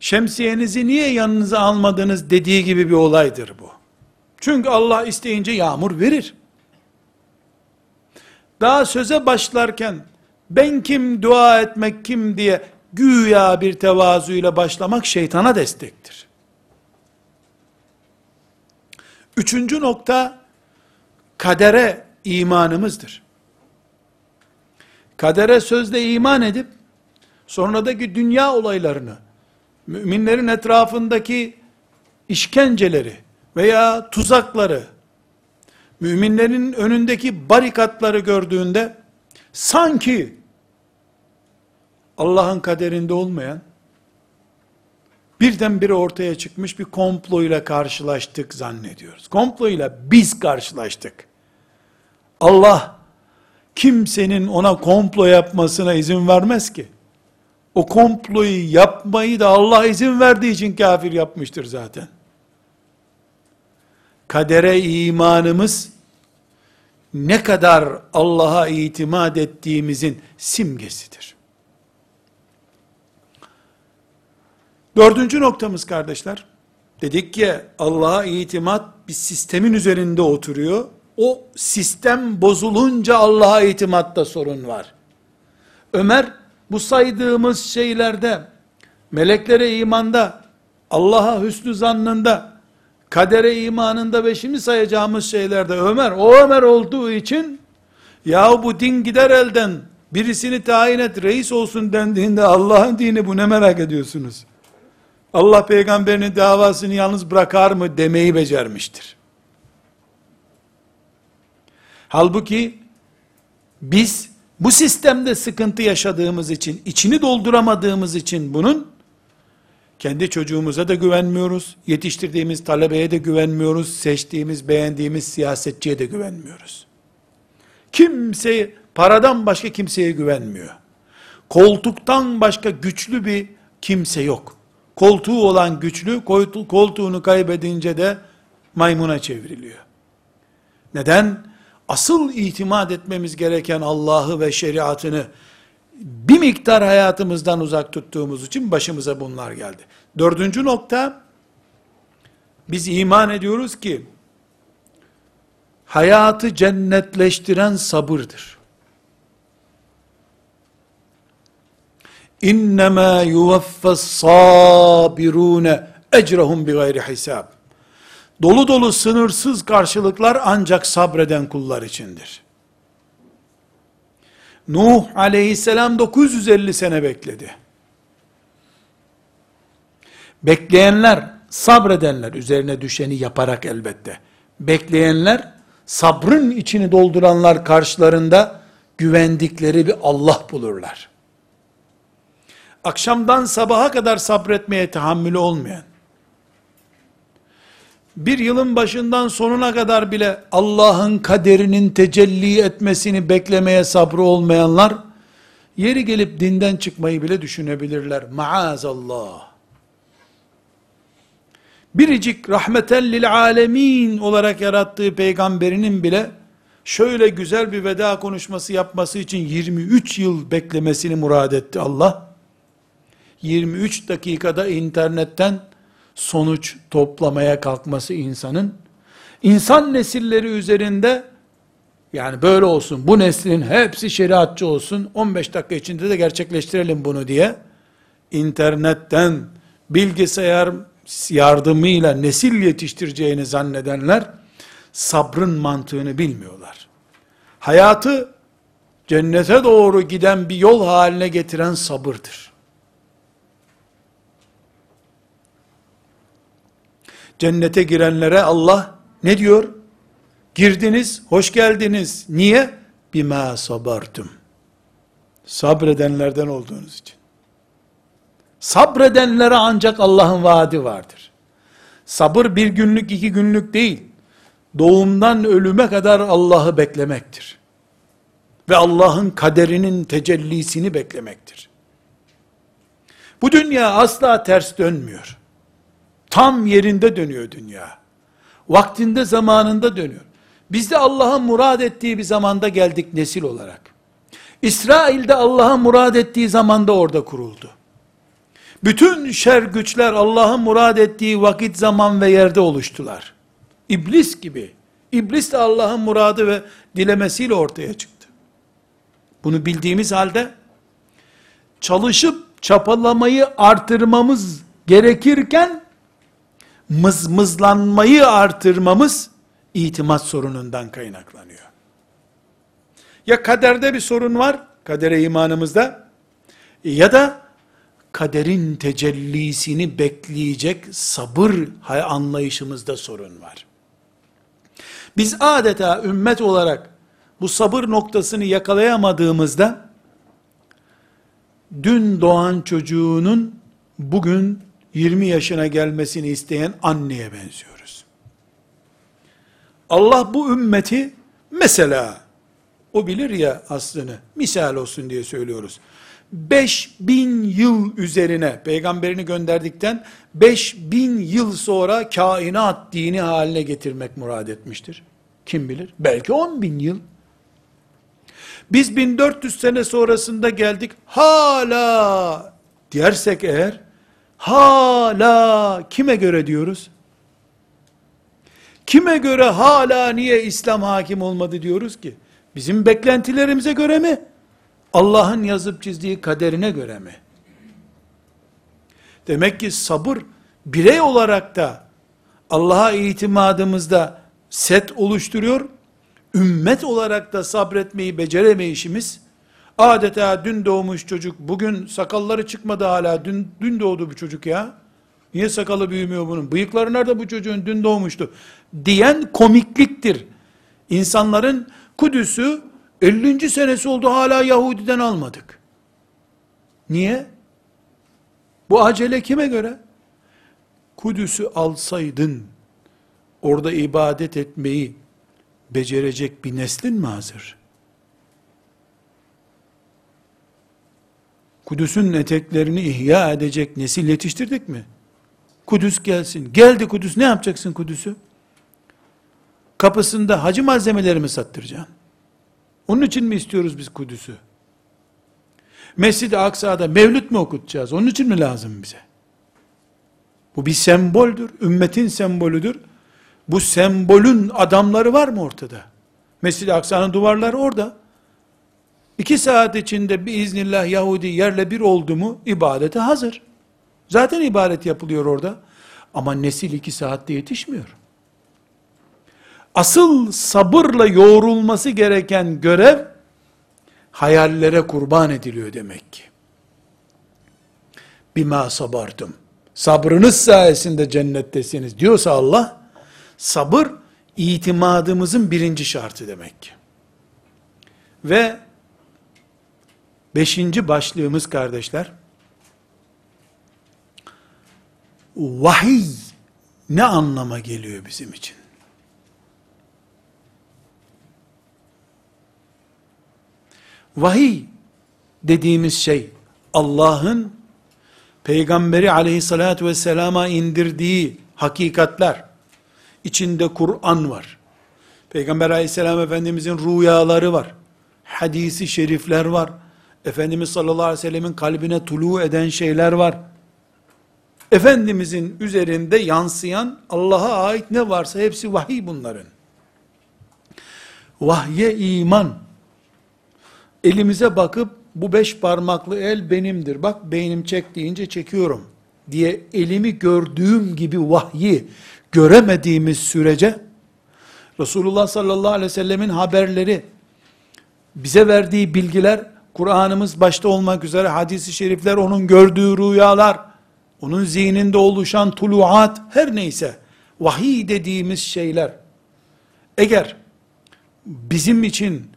şemsiyenizi niye yanınıza almadınız dediği gibi bir olaydır bu. Çünkü Allah isteyince yağmur verir. Daha söze başlarken ben kim dua etmek kim diye güya bir tevazuyla başlamak şeytana destektir. Üçüncü nokta kadere imanımızdır. Kadere sözle iman edip sonradaki dünya olaylarını müminlerin etrafındaki işkenceleri veya tuzakları müminlerin önündeki barikatları gördüğünde sanki Allah'ın kaderinde olmayan birdenbire ortaya çıkmış bir komployla karşılaştık zannediyoruz. Komployla biz karşılaştık. Allah kimsenin ona komplo yapmasına izin vermez ki. O komployu yapmayı da Allah izin verdiği için kafir yapmıştır zaten. Kadere imanımız ne kadar Allah'a itimat ettiğimizin simgesidir. Dördüncü noktamız kardeşler, dedik ki Allah'a itimat bir sistemin üzerinde oturuyor. O sistem bozulunca Allah'a itimatta sorun var. Ömer bu saydığımız şeylerde meleklere imanda, Allah'a hüsnü zannında, kadere imanında ve sayacağımız şeylerde Ömer, o Ömer olduğu için ya bu din gider elden birisini tayin et reis olsun dendiğinde Allah'ın dini bu ne merak ediyorsunuz? Allah peygamberinin davasını yalnız bırakar mı demeyi becermiştir. Halbuki biz bu sistemde sıkıntı yaşadığımız için, içini dolduramadığımız için bunun kendi çocuğumuza da güvenmiyoruz, yetiştirdiğimiz talebeye de güvenmiyoruz, seçtiğimiz, beğendiğimiz siyasetçiye de güvenmiyoruz. Kimse, paradan başka kimseye güvenmiyor. Koltuktan başka güçlü bir kimse yok. Koltuğu olan güçlü, koltuğunu kaybedince de maymuna çevriliyor. Neden? Asıl itimat etmemiz gereken Allah'ı ve şeriatını bir miktar hayatımızdan uzak tuttuğumuz için başımıza bunlar geldi. Dördüncü nokta, biz iman ediyoruz ki, hayatı cennetleştiren sabırdır. İnnemâ yuvaffas sabirûne ecrahum bi gayri hisab. Dolu dolu sınırsız karşılıklar ancak sabreden kullar içindir. Nuh aleyhisselam 950 sene bekledi. Bekleyenler, sabredenler, üzerine düşeni yaparak elbette. Bekleyenler, sabrın içini dolduranlar karşılarında güvendikleri bir Allah bulurlar. Akşamdan sabaha kadar sabretmeye tahammülü olmayan, bir yılın başından sonuna kadar bile Allah'ın kaderinin tecelli etmesini beklemeye sabrı olmayanlar, yeri gelip dinden çıkmayı bile düşünebilirler. Maazallah. Biricik rahmeten lil alemin olarak yarattığı peygamberinin bile şöyle güzel bir veda konuşması yapması için 23 yıl beklemesini murad etti Allah. 23 dakikada internetten sonuç toplamaya kalkması insanın, insan nesilleri üzerinde, yani böyle olsun, bu neslin hepsi şeriatçı olsun, 15 dakika içinde de gerçekleştirelim bunu diye, internetten, bilgisayar yardımıyla nesil yetiştireceğini zannedenler, sabrın mantığını bilmiyorlar. Hayatı, cennete doğru giden bir yol haline getiren sabırdır. Cennete girenlere Allah ne diyor? Girdiniz, hoş geldiniz. Niye? Bima sabartum. Sabredenlerden olduğunuz için. Sabredenlere ancak Allah'ın vaadi vardır. Sabır bir günlük, iki günlük değil. Doğumdan ölüme kadar Allah'ı beklemektir. Ve Allah'ın kaderinin tecellisini beklemektir. Bu dünya asla ters dönmüyor. Tam yerinde dönüyor dünya. Vaktinde zamanında dönüyor. Biz de Allah'ın murad ettiği bir zamanda geldik nesil olarak. İsrail'de Allah'ın murad ettiği zamanda orada kuruldu. Bütün şer güçler Allah'ın murad ettiği vakit, zaman ve yerde oluştular. İblis gibi. İblis de Allah'ın muradı ve dilemesiyle ortaya çıktı. Bunu bildiğimiz halde çalışıp çapalamayı artırmamız gerekirken mızmızlanmayı artırmamız itimat sorunundan kaynaklanıyor. Ya kaderde bir sorun var, kadere imanımızda, ya da kaderin tecellisini bekleyecek sabır anlayışımızda sorun var. Biz adeta ümmet olarak bu sabır noktasını yakalayamadığımızda, dün doğan çocuğunun bugün 20 yaşına gelmesini isteyen anneye benziyoruz. Allah bu ümmeti mesela o bilir ya aslını misal olsun diye söylüyoruz. 5000 yıl üzerine peygamberini gönderdikten 5000 yıl sonra kainat dini haline getirmek murad etmiştir. Kim bilir? Belki 10 bin yıl. Biz 1400 sene sonrasında geldik. Hala dersek eğer Hala kime göre diyoruz? Kime göre hala niye İslam hakim olmadı diyoruz ki? Bizim beklentilerimize göre mi? Allah'ın yazıp çizdiği kaderine göre mi? Demek ki sabır birey olarak da Allah'a itimadımızda set oluşturuyor. Ümmet olarak da sabretmeyi beceremeyişimiz Adeta dün doğmuş çocuk, bugün sakalları çıkmadı hala, dün, dün doğdu bu çocuk ya. Niye sakalı büyümüyor bunun? Bıyıkları nerede bu çocuğun? Dün doğmuştu. Diyen komikliktir. İnsanların Kudüs'ü 50. senesi oldu hala Yahudi'den almadık. Niye? Bu acele kime göre? Kudüs'ü alsaydın, orada ibadet etmeyi becerecek bir neslin mi hazır? Kudüs'ün eteklerini ihya edecek nesil yetiştirdik mi? Kudüs gelsin. Geldi Kudüs ne yapacaksın Kudüs'ü? Kapısında hacı malzemeleri mi sattıracaksın? Onun için mi istiyoruz biz Kudüs'ü? Mescid-i Aksa'da mevlüt mü okutacağız? Onun için mi lazım bize? Bu bir semboldür. Ümmetin sembolüdür. Bu sembolün adamları var mı ortada? Mescid-i Aksa'nın duvarları orada. İki saat içinde bir iznillah Yahudi yerle bir oldu mu ibadete hazır. Zaten ibadet yapılıyor orada. Ama nesil iki saatte yetişmiyor. Asıl sabırla yoğrulması gereken görev hayallere kurban ediliyor demek ki. Bima sabardım. Sabrınız sayesinde cennettesiniz diyorsa Allah, sabır itimadımızın birinci şartı demek ki. Ve beşinci başlığımız kardeşler, vahiy ne anlama geliyor bizim için? Vahiy dediğimiz şey Allah'ın peygamberi aleyhissalatü vesselama indirdiği hakikatler içinde Kur'an var. Peygamber aleyhisselam efendimizin rüyaları var. Hadisi şerifler var. Efendimiz sallallahu aleyhi ve sellemin kalbine tulu eden şeyler var. Efendimizin üzerinde yansıyan Allah'a ait ne varsa hepsi vahiy bunların. Vahye iman. Elimize bakıp bu beş parmaklı el benimdir. Bak beynim çek deyince çekiyorum diye elimi gördüğüm gibi vahyi göremediğimiz sürece Resulullah sallallahu aleyhi ve sellemin haberleri bize verdiği bilgiler Kur'an'ımız başta olmak üzere hadisi şerifler onun gördüğü rüyalar onun zihninde oluşan tuluat, her neyse, vahiy dediğimiz şeyler, eğer bizim için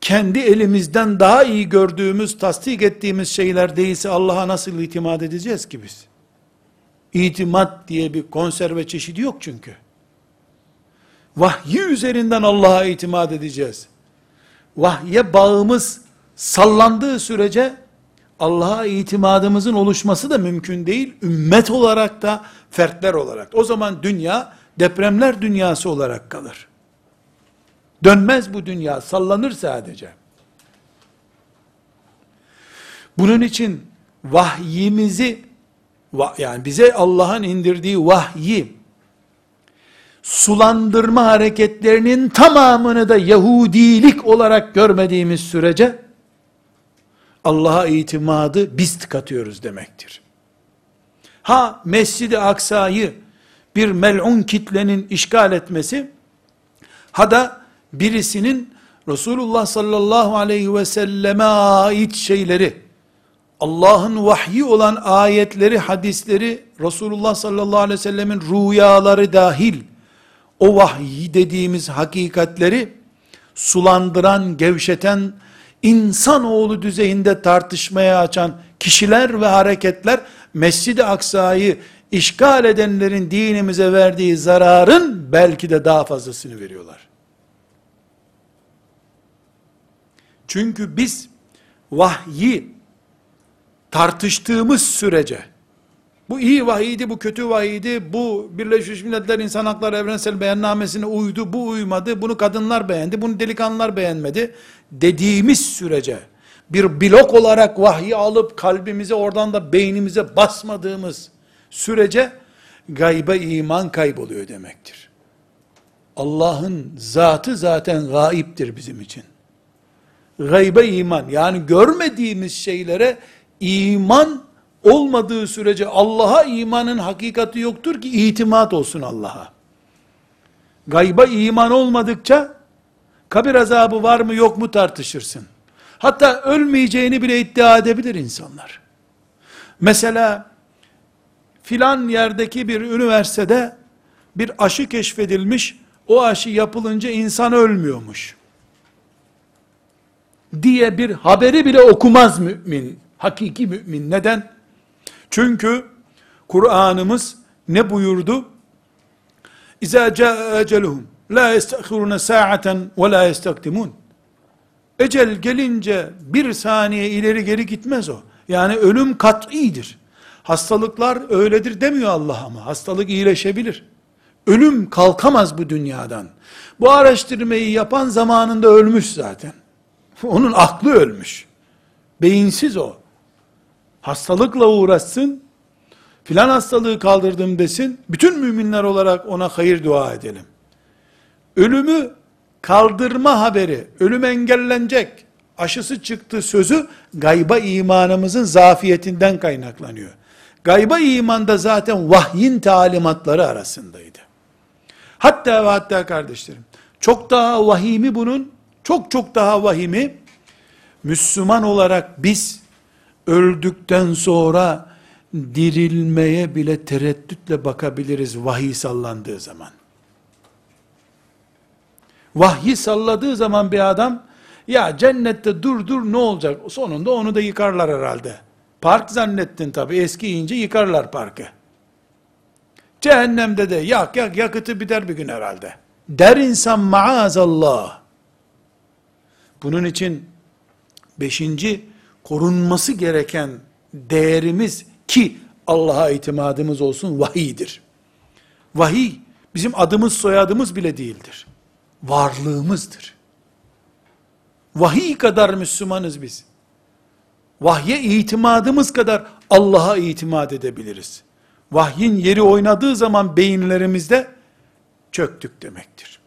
kendi elimizden daha iyi gördüğümüz, tasdik ettiğimiz şeyler değilse Allah'a nasıl itimat edeceğiz ki biz? İtimat diye bir konserve çeşidi yok çünkü. Vahyi üzerinden Allah'a itimat edeceğiz. Vahye bağımız sallandığı sürece Allah'a itimadımızın oluşması da mümkün değil. Ümmet olarak da, fertler olarak. O zaman dünya, depremler dünyası olarak kalır. Dönmez bu dünya, sallanır sadece. Bunun için vahyimizi, yani bize Allah'ın indirdiği vahyi, sulandırma hareketlerinin tamamını da Yahudilik olarak görmediğimiz sürece, Allah'a itimadı biz tıkatıyoruz demektir. Ha Mescid-i Aksa'yı bir mel'un kitlenin işgal etmesi, ha da birisinin Resulullah sallallahu aleyhi ve selleme ait şeyleri, Allah'ın vahyi olan ayetleri, hadisleri, Resulullah sallallahu aleyhi ve sellemin rüyaları dahil, o vahyi dediğimiz hakikatleri, sulandıran, gevşeten, insanoğlu düzeyinde tartışmaya açan kişiler ve hareketler Mescid-i Aksa'yı işgal edenlerin dinimize verdiği zararın belki de daha fazlasını veriyorlar. Çünkü biz vahyi tartıştığımız sürece bu iyi vahiydi, bu kötü vahiydi, bu Birleşmiş Milletler İnsan Hakları Evrensel Beyannamesine uydu, bu uymadı, bunu kadınlar beğendi, bunu delikanlılar beğenmedi dediğimiz sürece, bir blok olarak vahyi alıp kalbimize oradan da beynimize basmadığımız sürece, gayba iman kayboluyor demektir. Allah'ın zatı zaten gaiptir bizim için. Gayba iman, yani görmediğimiz şeylere iman olmadığı sürece Allah'a imanın hakikati yoktur ki itimat olsun Allah'a. Gayba iman olmadıkça kabir azabı var mı yok mu tartışırsın. Hatta ölmeyeceğini bile iddia edebilir insanlar. Mesela filan yerdeki bir üniversitede bir aşı keşfedilmiş, o aşı yapılınca insan ölmüyormuş. Diye bir haberi bile okumaz mümin, hakiki mümin. Neden? Çünkü Kur'an'ımız ne buyurdu? İza caa la yestahiruna sa'aten ve la yestakdimun. Ecel gelince bir saniye ileri geri gitmez o. Yani ölüm kat'idir. Hastalıklar öyledir demiyor Allah ama. Hastalık iyileşebilir. Ölüm kalkamaz bu dünyadan. Bu araştırmayı yapan zamanında ölmüş zaten. Onun aklı ölmüş. Beyinsiz o. Hastalıkla uğraşsın, filan hastalığı kaldırdım desin, bütün müminler olarak ona hayır dua edelim. Ölümü kaldırma haberi, ölüm engellenecek, aşısı çıktı sözü, gayba imanımızın zafiyetinden kaynaklanıyor. Gayba imanda zaten vahyin talimatları arasındaydı. Hatta ve hatta kardeşlerim, çok daha vahimi bunun, çok çok daha vahimi, Müslüman olarak biz, öldükten sonra, dirilmeye bile tereddütle bakabiliriz vahiy sallandığı zaman. Vahyi salladığı zaman bir adam, ya cennette dur dur ne olacak? Sonunda onu da yıkarlar herhalde. Park zannettin tabi eskiyince yıkarlar parkı. Cehennemde de yak yak yakıtı biter bir gün herhalde. Der insan maazallah. Bunun için beşinci korunması gereken değerimiz ki Allah'a itimadımız olsun vahiydir. Vahiy bizim adımız soyadımız bile değildir. Varlığımızdır. Vahiy kadar Müslümanız biz. Vahye itimadımız kadar Allah'a itimat edebiliriz. Vahyin yeri oynadığı zaman beyinlerimizde çöktük demektir.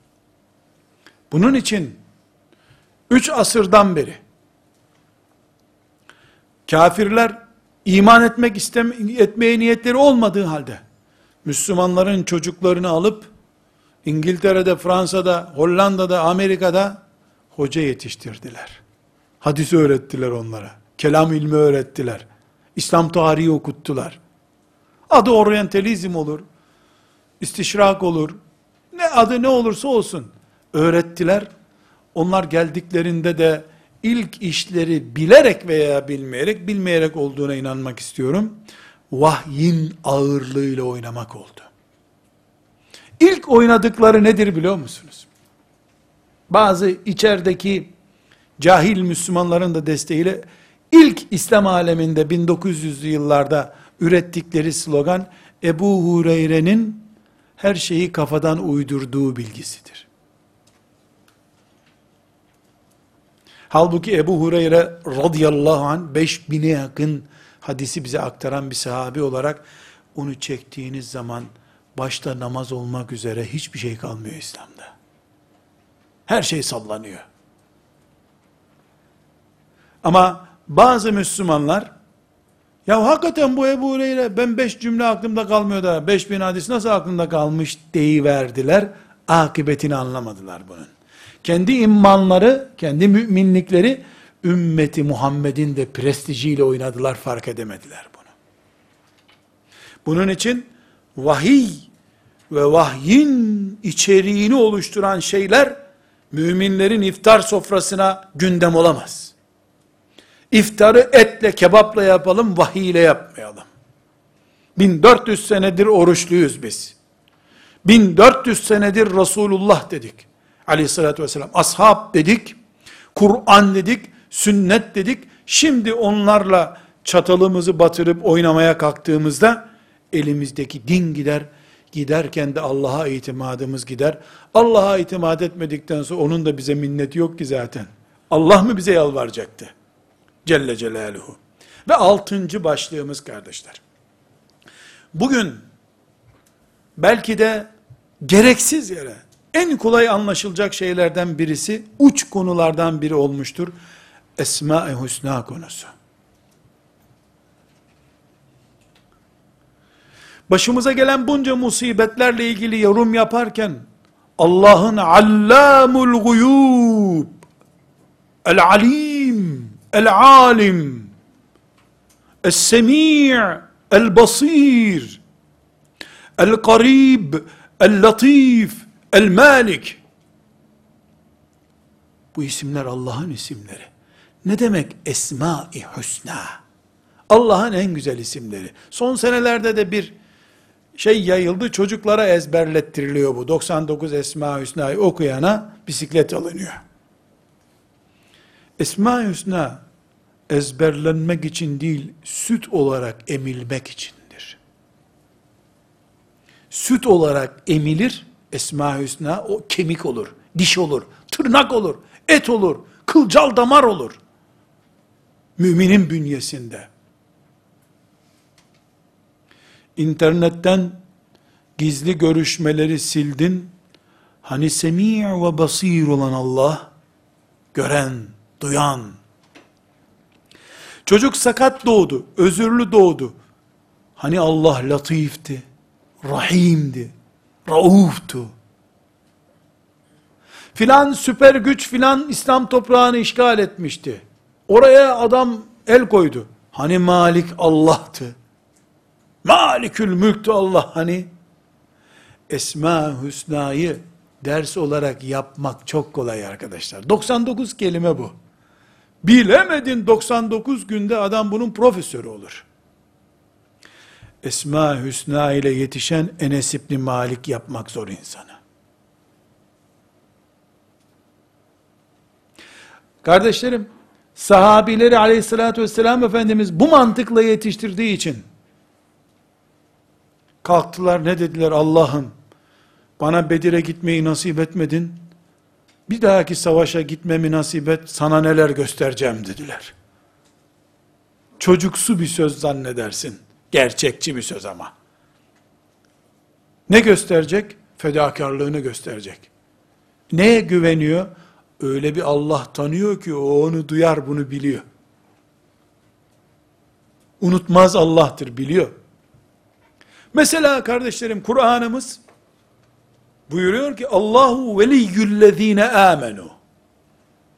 Bunun için üç asırdan beri kafirler iman etmek isteme, etmeye niyetleri olmadığı halde Müslümanların çocuklarını alıp İngiltere'de, Fransa'da, Hollanda'da, Amerika'da hoca yetiştirdiler. Hadis öğrettiler onlara. Kelam ilmi öğrettiler. İslam tarihi okuttular. Adı oryantalizm olur. istişrak olur. Ne adı ne olursa olsun. Öğrettiler. Onlar geldiklerinde de ilk işleri bilerek veya bilmeyerek, bilmeyerek olduğuna inanmak istiyorum. Vahyin ağırlığıyla oynamak oldu. İlk oynadıkları nedir biliyor musunuz? Bazı içerideki cahil Müslümanların da desteğiyle ilk İslam aleminde 1900'lü yıllarda ürettikleri slogan Ebu Hureyre'nin her şeyi kafadan uydurduğu bilgisidir. Halbuki Ebu Hureyre radıyallahu an 5000'e yakın hadisi bize aktaran bir sahabi olarak onu çektiğiniz zaman başta namaz olmak üzere hiçbir şey kalmıyor İslam'da. Her şey sallanıyor. Ama bazı Müslümanlar ya hakikaten bu Ebu Hureyre ben beş cümle aklımda kalmıyor da beş bin hadis nasıl aklımda kalmış deyiverdiler. Akıbetini anlamadılar bunun. Kendi imanları, kendi müminlikleri ümmeti Muhammed'in de prestijiyle oynadılar fark edemediler bunu. Bunun için vahiy ve vahyin içeriğini oluşturan şeyler müminlerin iftar sofrasına gündem olamaz. İftarı etle kebapla yapalım, vahiy ile yapmayalım. 1400 senedir oruçluyuz biz. 1400 senedir Resulullah dedik. Aleyhissalatü vesselam. Ashab dedik. Kur'an dedik. Sünnet dedik. Şimdi onlarla çatalımızı batırıp oynamaya kalktığımızda elimizdeki din gider. Giderken de Allah'a itimadımız gider. Allah'a itimat etmedikten sonra onun da bize minneti yok ki zaten. Allah mı bize yalvaracaktı? Celle Celaluhu. Ve altıncı başlığımız kardeşler. Bugün belki de gereksiz yere en kolay anlaşılacak şeylerden birisi uç konulardan biri olmuştur. Esma-i Hüsna konusu. Başımıza gelen bunca musibetlerle ilgili yorum yaparken Allah'ın allamul guyub el alim el alim el semi' el basir el karib el latif el malik bu isimler Allah'ın isimleri ne demek esma-i hüsna Allah'ın en güzel isimleri son senelerde de bir şey yayıldı, çocuklara ezberlettiriliyor bu. 99 Esma-i Hüsna'yı okuyana bisiklet alınıyor. Esma-i Hüsna, ezberlenmek için değil, süt olarak emilmek içindir. Süt olarak emilir, Esma-i Hüsna o kemik olur, diş olur, tırnak olur, et olur, kılcal damar olur. Müminin bünyesinde. İnternetten gizli görüşmeleri sildin. Hani semi' ve basir olan Allah, gören, duyan. Çocuk sakat doğdu, özürlü doğdu. Hani Allah latifti, rahimdi, rauftu. Filan süper güç filan İslam toprağını işgal etmişti. Oraya adam el koydu. Hani Malik Allah'tı. Malikül mülktü Allah hani. Esma Hüsna'yı ders olarak yapmak çok kolay arkadaşlar. 99 kelime bu. Bilemedin 99 günde adam bunun profesörü olur. Esma Hüsna ile yetişen Enes İbni Malik yapmak zor insana. Kardeşlerim, sahabileri aleyhissalatü vesselam Efendimiz bu mantıkla yetiştirdiği için, kalktılar ne dediler Allah'ım, bana Bedir'e gitmeyi nasip etmedin, bir dahaki savaşa gitmemi nasip et, sana neler göstereceğim dediler. Çocuksu bir söz zannedersin. Gerçekçi bir söz ama. Ne gösterecek? Fedakarlığını gösterecek. Neye güveniyor? Öyle bir Allah tanıyor ki o onu duyar bunu biliyor. Unutmaz Allah'tır biliyor. Mesela kardeşlerim Kur'an'ımız buyuruyor ki Allahu veliyyüllezine amenu.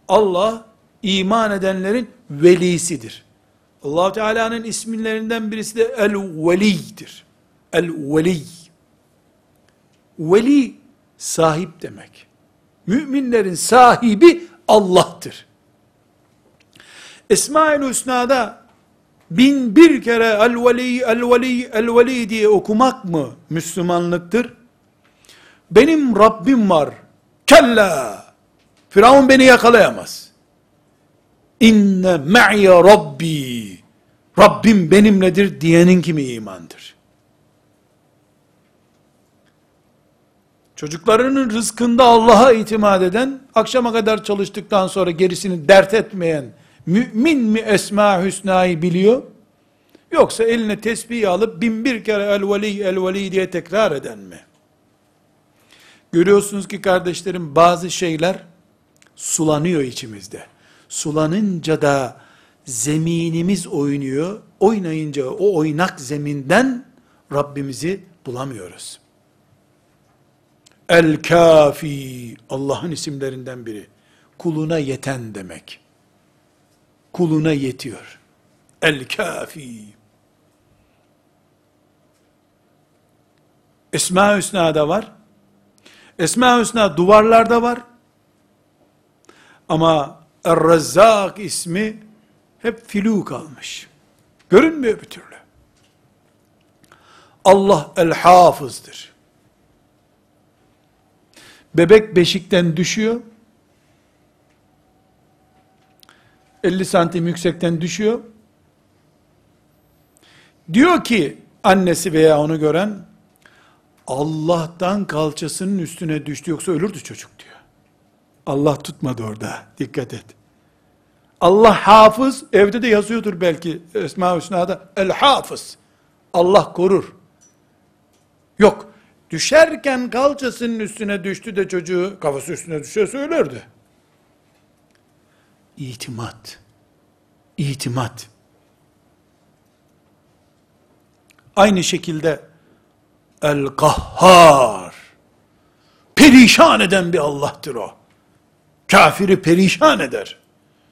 Allah iman edenlerin velisidir. Allah Teala'nın isimlerinden birisi de El-Veli'dir. El-Veli. Veli sahip demek. Müminlerin sahibi Allah'tır. Esma-ül Hüsna'da bin bir kere el-veli, el-veli, el-veli diye okumak mı Müslümanlıktır? Benim Rabbim var. Kella. Firavun beni yakalayamaz. İnne me'ye Rabbi. Rabbim benimledir diyenin kimi imandır. Çocuklarının rızkında Allah'a itimat eden, akşama kadar çalıştıktan sonra gerisini dert etmeyen, mümin mi Esma Hüsna'yı biliyor? Yoksa eline tesbih alıp bin bir kere el veli el veli diye tekrar eden mi? Görüyorsunuz ki kardeşlerim bazı şeyler sulanıyor içimizde. Sulanınca da zeminimiz oynuyor. Oynayınca o oynak zeminden Rabbimizi bulamıyoruz. El kafi Allah'ın isimlerinden biri. Kuluna yeten demek. Kuluna yetiyor. El kafi. Esma-i Hüsna'da var. Esma-i Hüsna duvarlarda var. Ama Er-Rezzak ismi hep filu kalmış. Görünmüyor bir türlü. Allah el-hafızdır. Bebek beşikten düşüyor. 50 santim yüksekten düşüyor. Diyor ki annesi veya onu gören Allah'tan kalçasının üstüne düştü yoksa ölürdü çocuk diyor. Allah tutmadı orada. Dikkat et. Allah hafız, evde de yazıyordur belki Esma-ı Hüsna'da. El hafız. Allah korur. Yok. Düşerken kalçasının üstüne düştü de çocuğu kafası üstüne düşse söylerdi. İtimat. İtimat. Aynı şekilde El Kahhar. Perişan eden bir Allah'tır o. Kafiri perişan eder.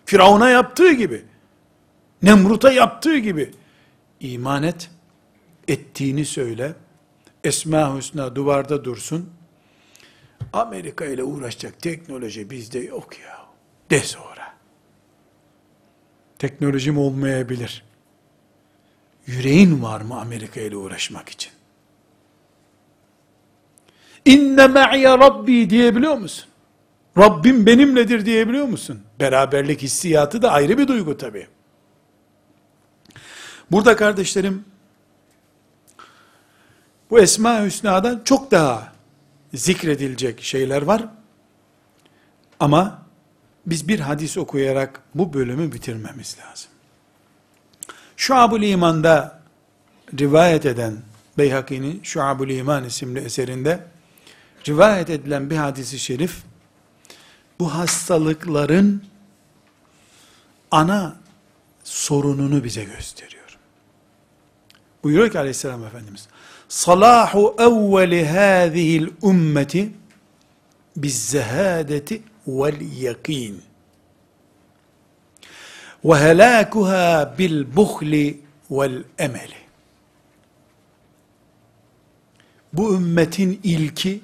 Firavun'a yaptığı gibi. Nemrut'a yaptığı gibi. İman et. Ettiğini söyle. Esma Hüsna duvarda dursun. Amerika ile uğraşacak teknoloji bizde yok ya. De sonra. Teknolojim olmayabilir. Yüreğin var mı Amerika ile uğraşmak için? İnne me'ye Rabbi diyebiliyor musun? Rabbim benimledir diyebiliyor musun? Beraberlik hissiyatı da ayrı bir duygu tabi. Burada kardeşlerim, bu Esma-i Hüsna'dan çok daha zikredilecek şeyler var. Ama biz bir hadis okuyarak bu bölümü bitirmemiz lazım. Şuab-ül İman'da rivayet eden Beyhaki'nin Şuab-ül İman isimli eserinde rivayet edilen bir hadisi şerif bu hastalıkların ana sorununu bize gösteriyor. Buyuruyor ki aleyhisselam Efendimiz Salahu evveli hâzihil ümmeti bizzehâdeti vel yakin ve helâkuhâ bil buhli vel emeli bu ümmetin ilki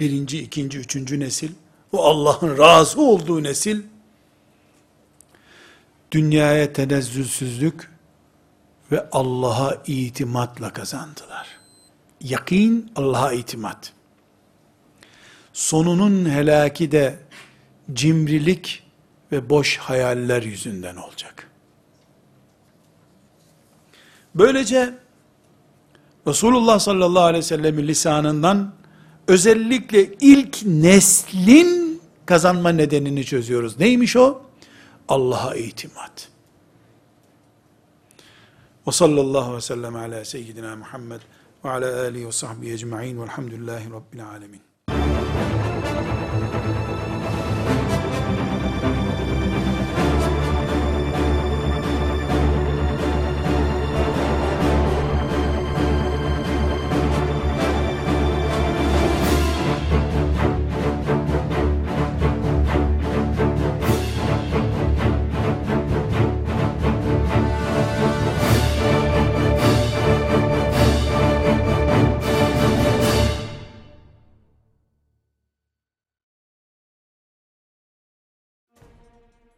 birinci, ikinci, üçüncü nesil o Allah'ın razı olduğu nesil dünyaya tenezzülsüzlük ve Allah'a itimatla kazandılar. Yakin Allah'a itimat. Sonunun helaki de cimrilik ve boş hayaller yüzünden olacak. Böylece Resulullah sallallahu aleyhi ve sellemin lisanından özellikle ilk neslin kazanma nedenini çözüyoruz. Neymiş o? Allah'a itimat. Ve sallallahu ve sellem ala seyyidina Muhammed ve ala alihi ve sahbihi ecma'in velhamdülillahi rabbil alemin.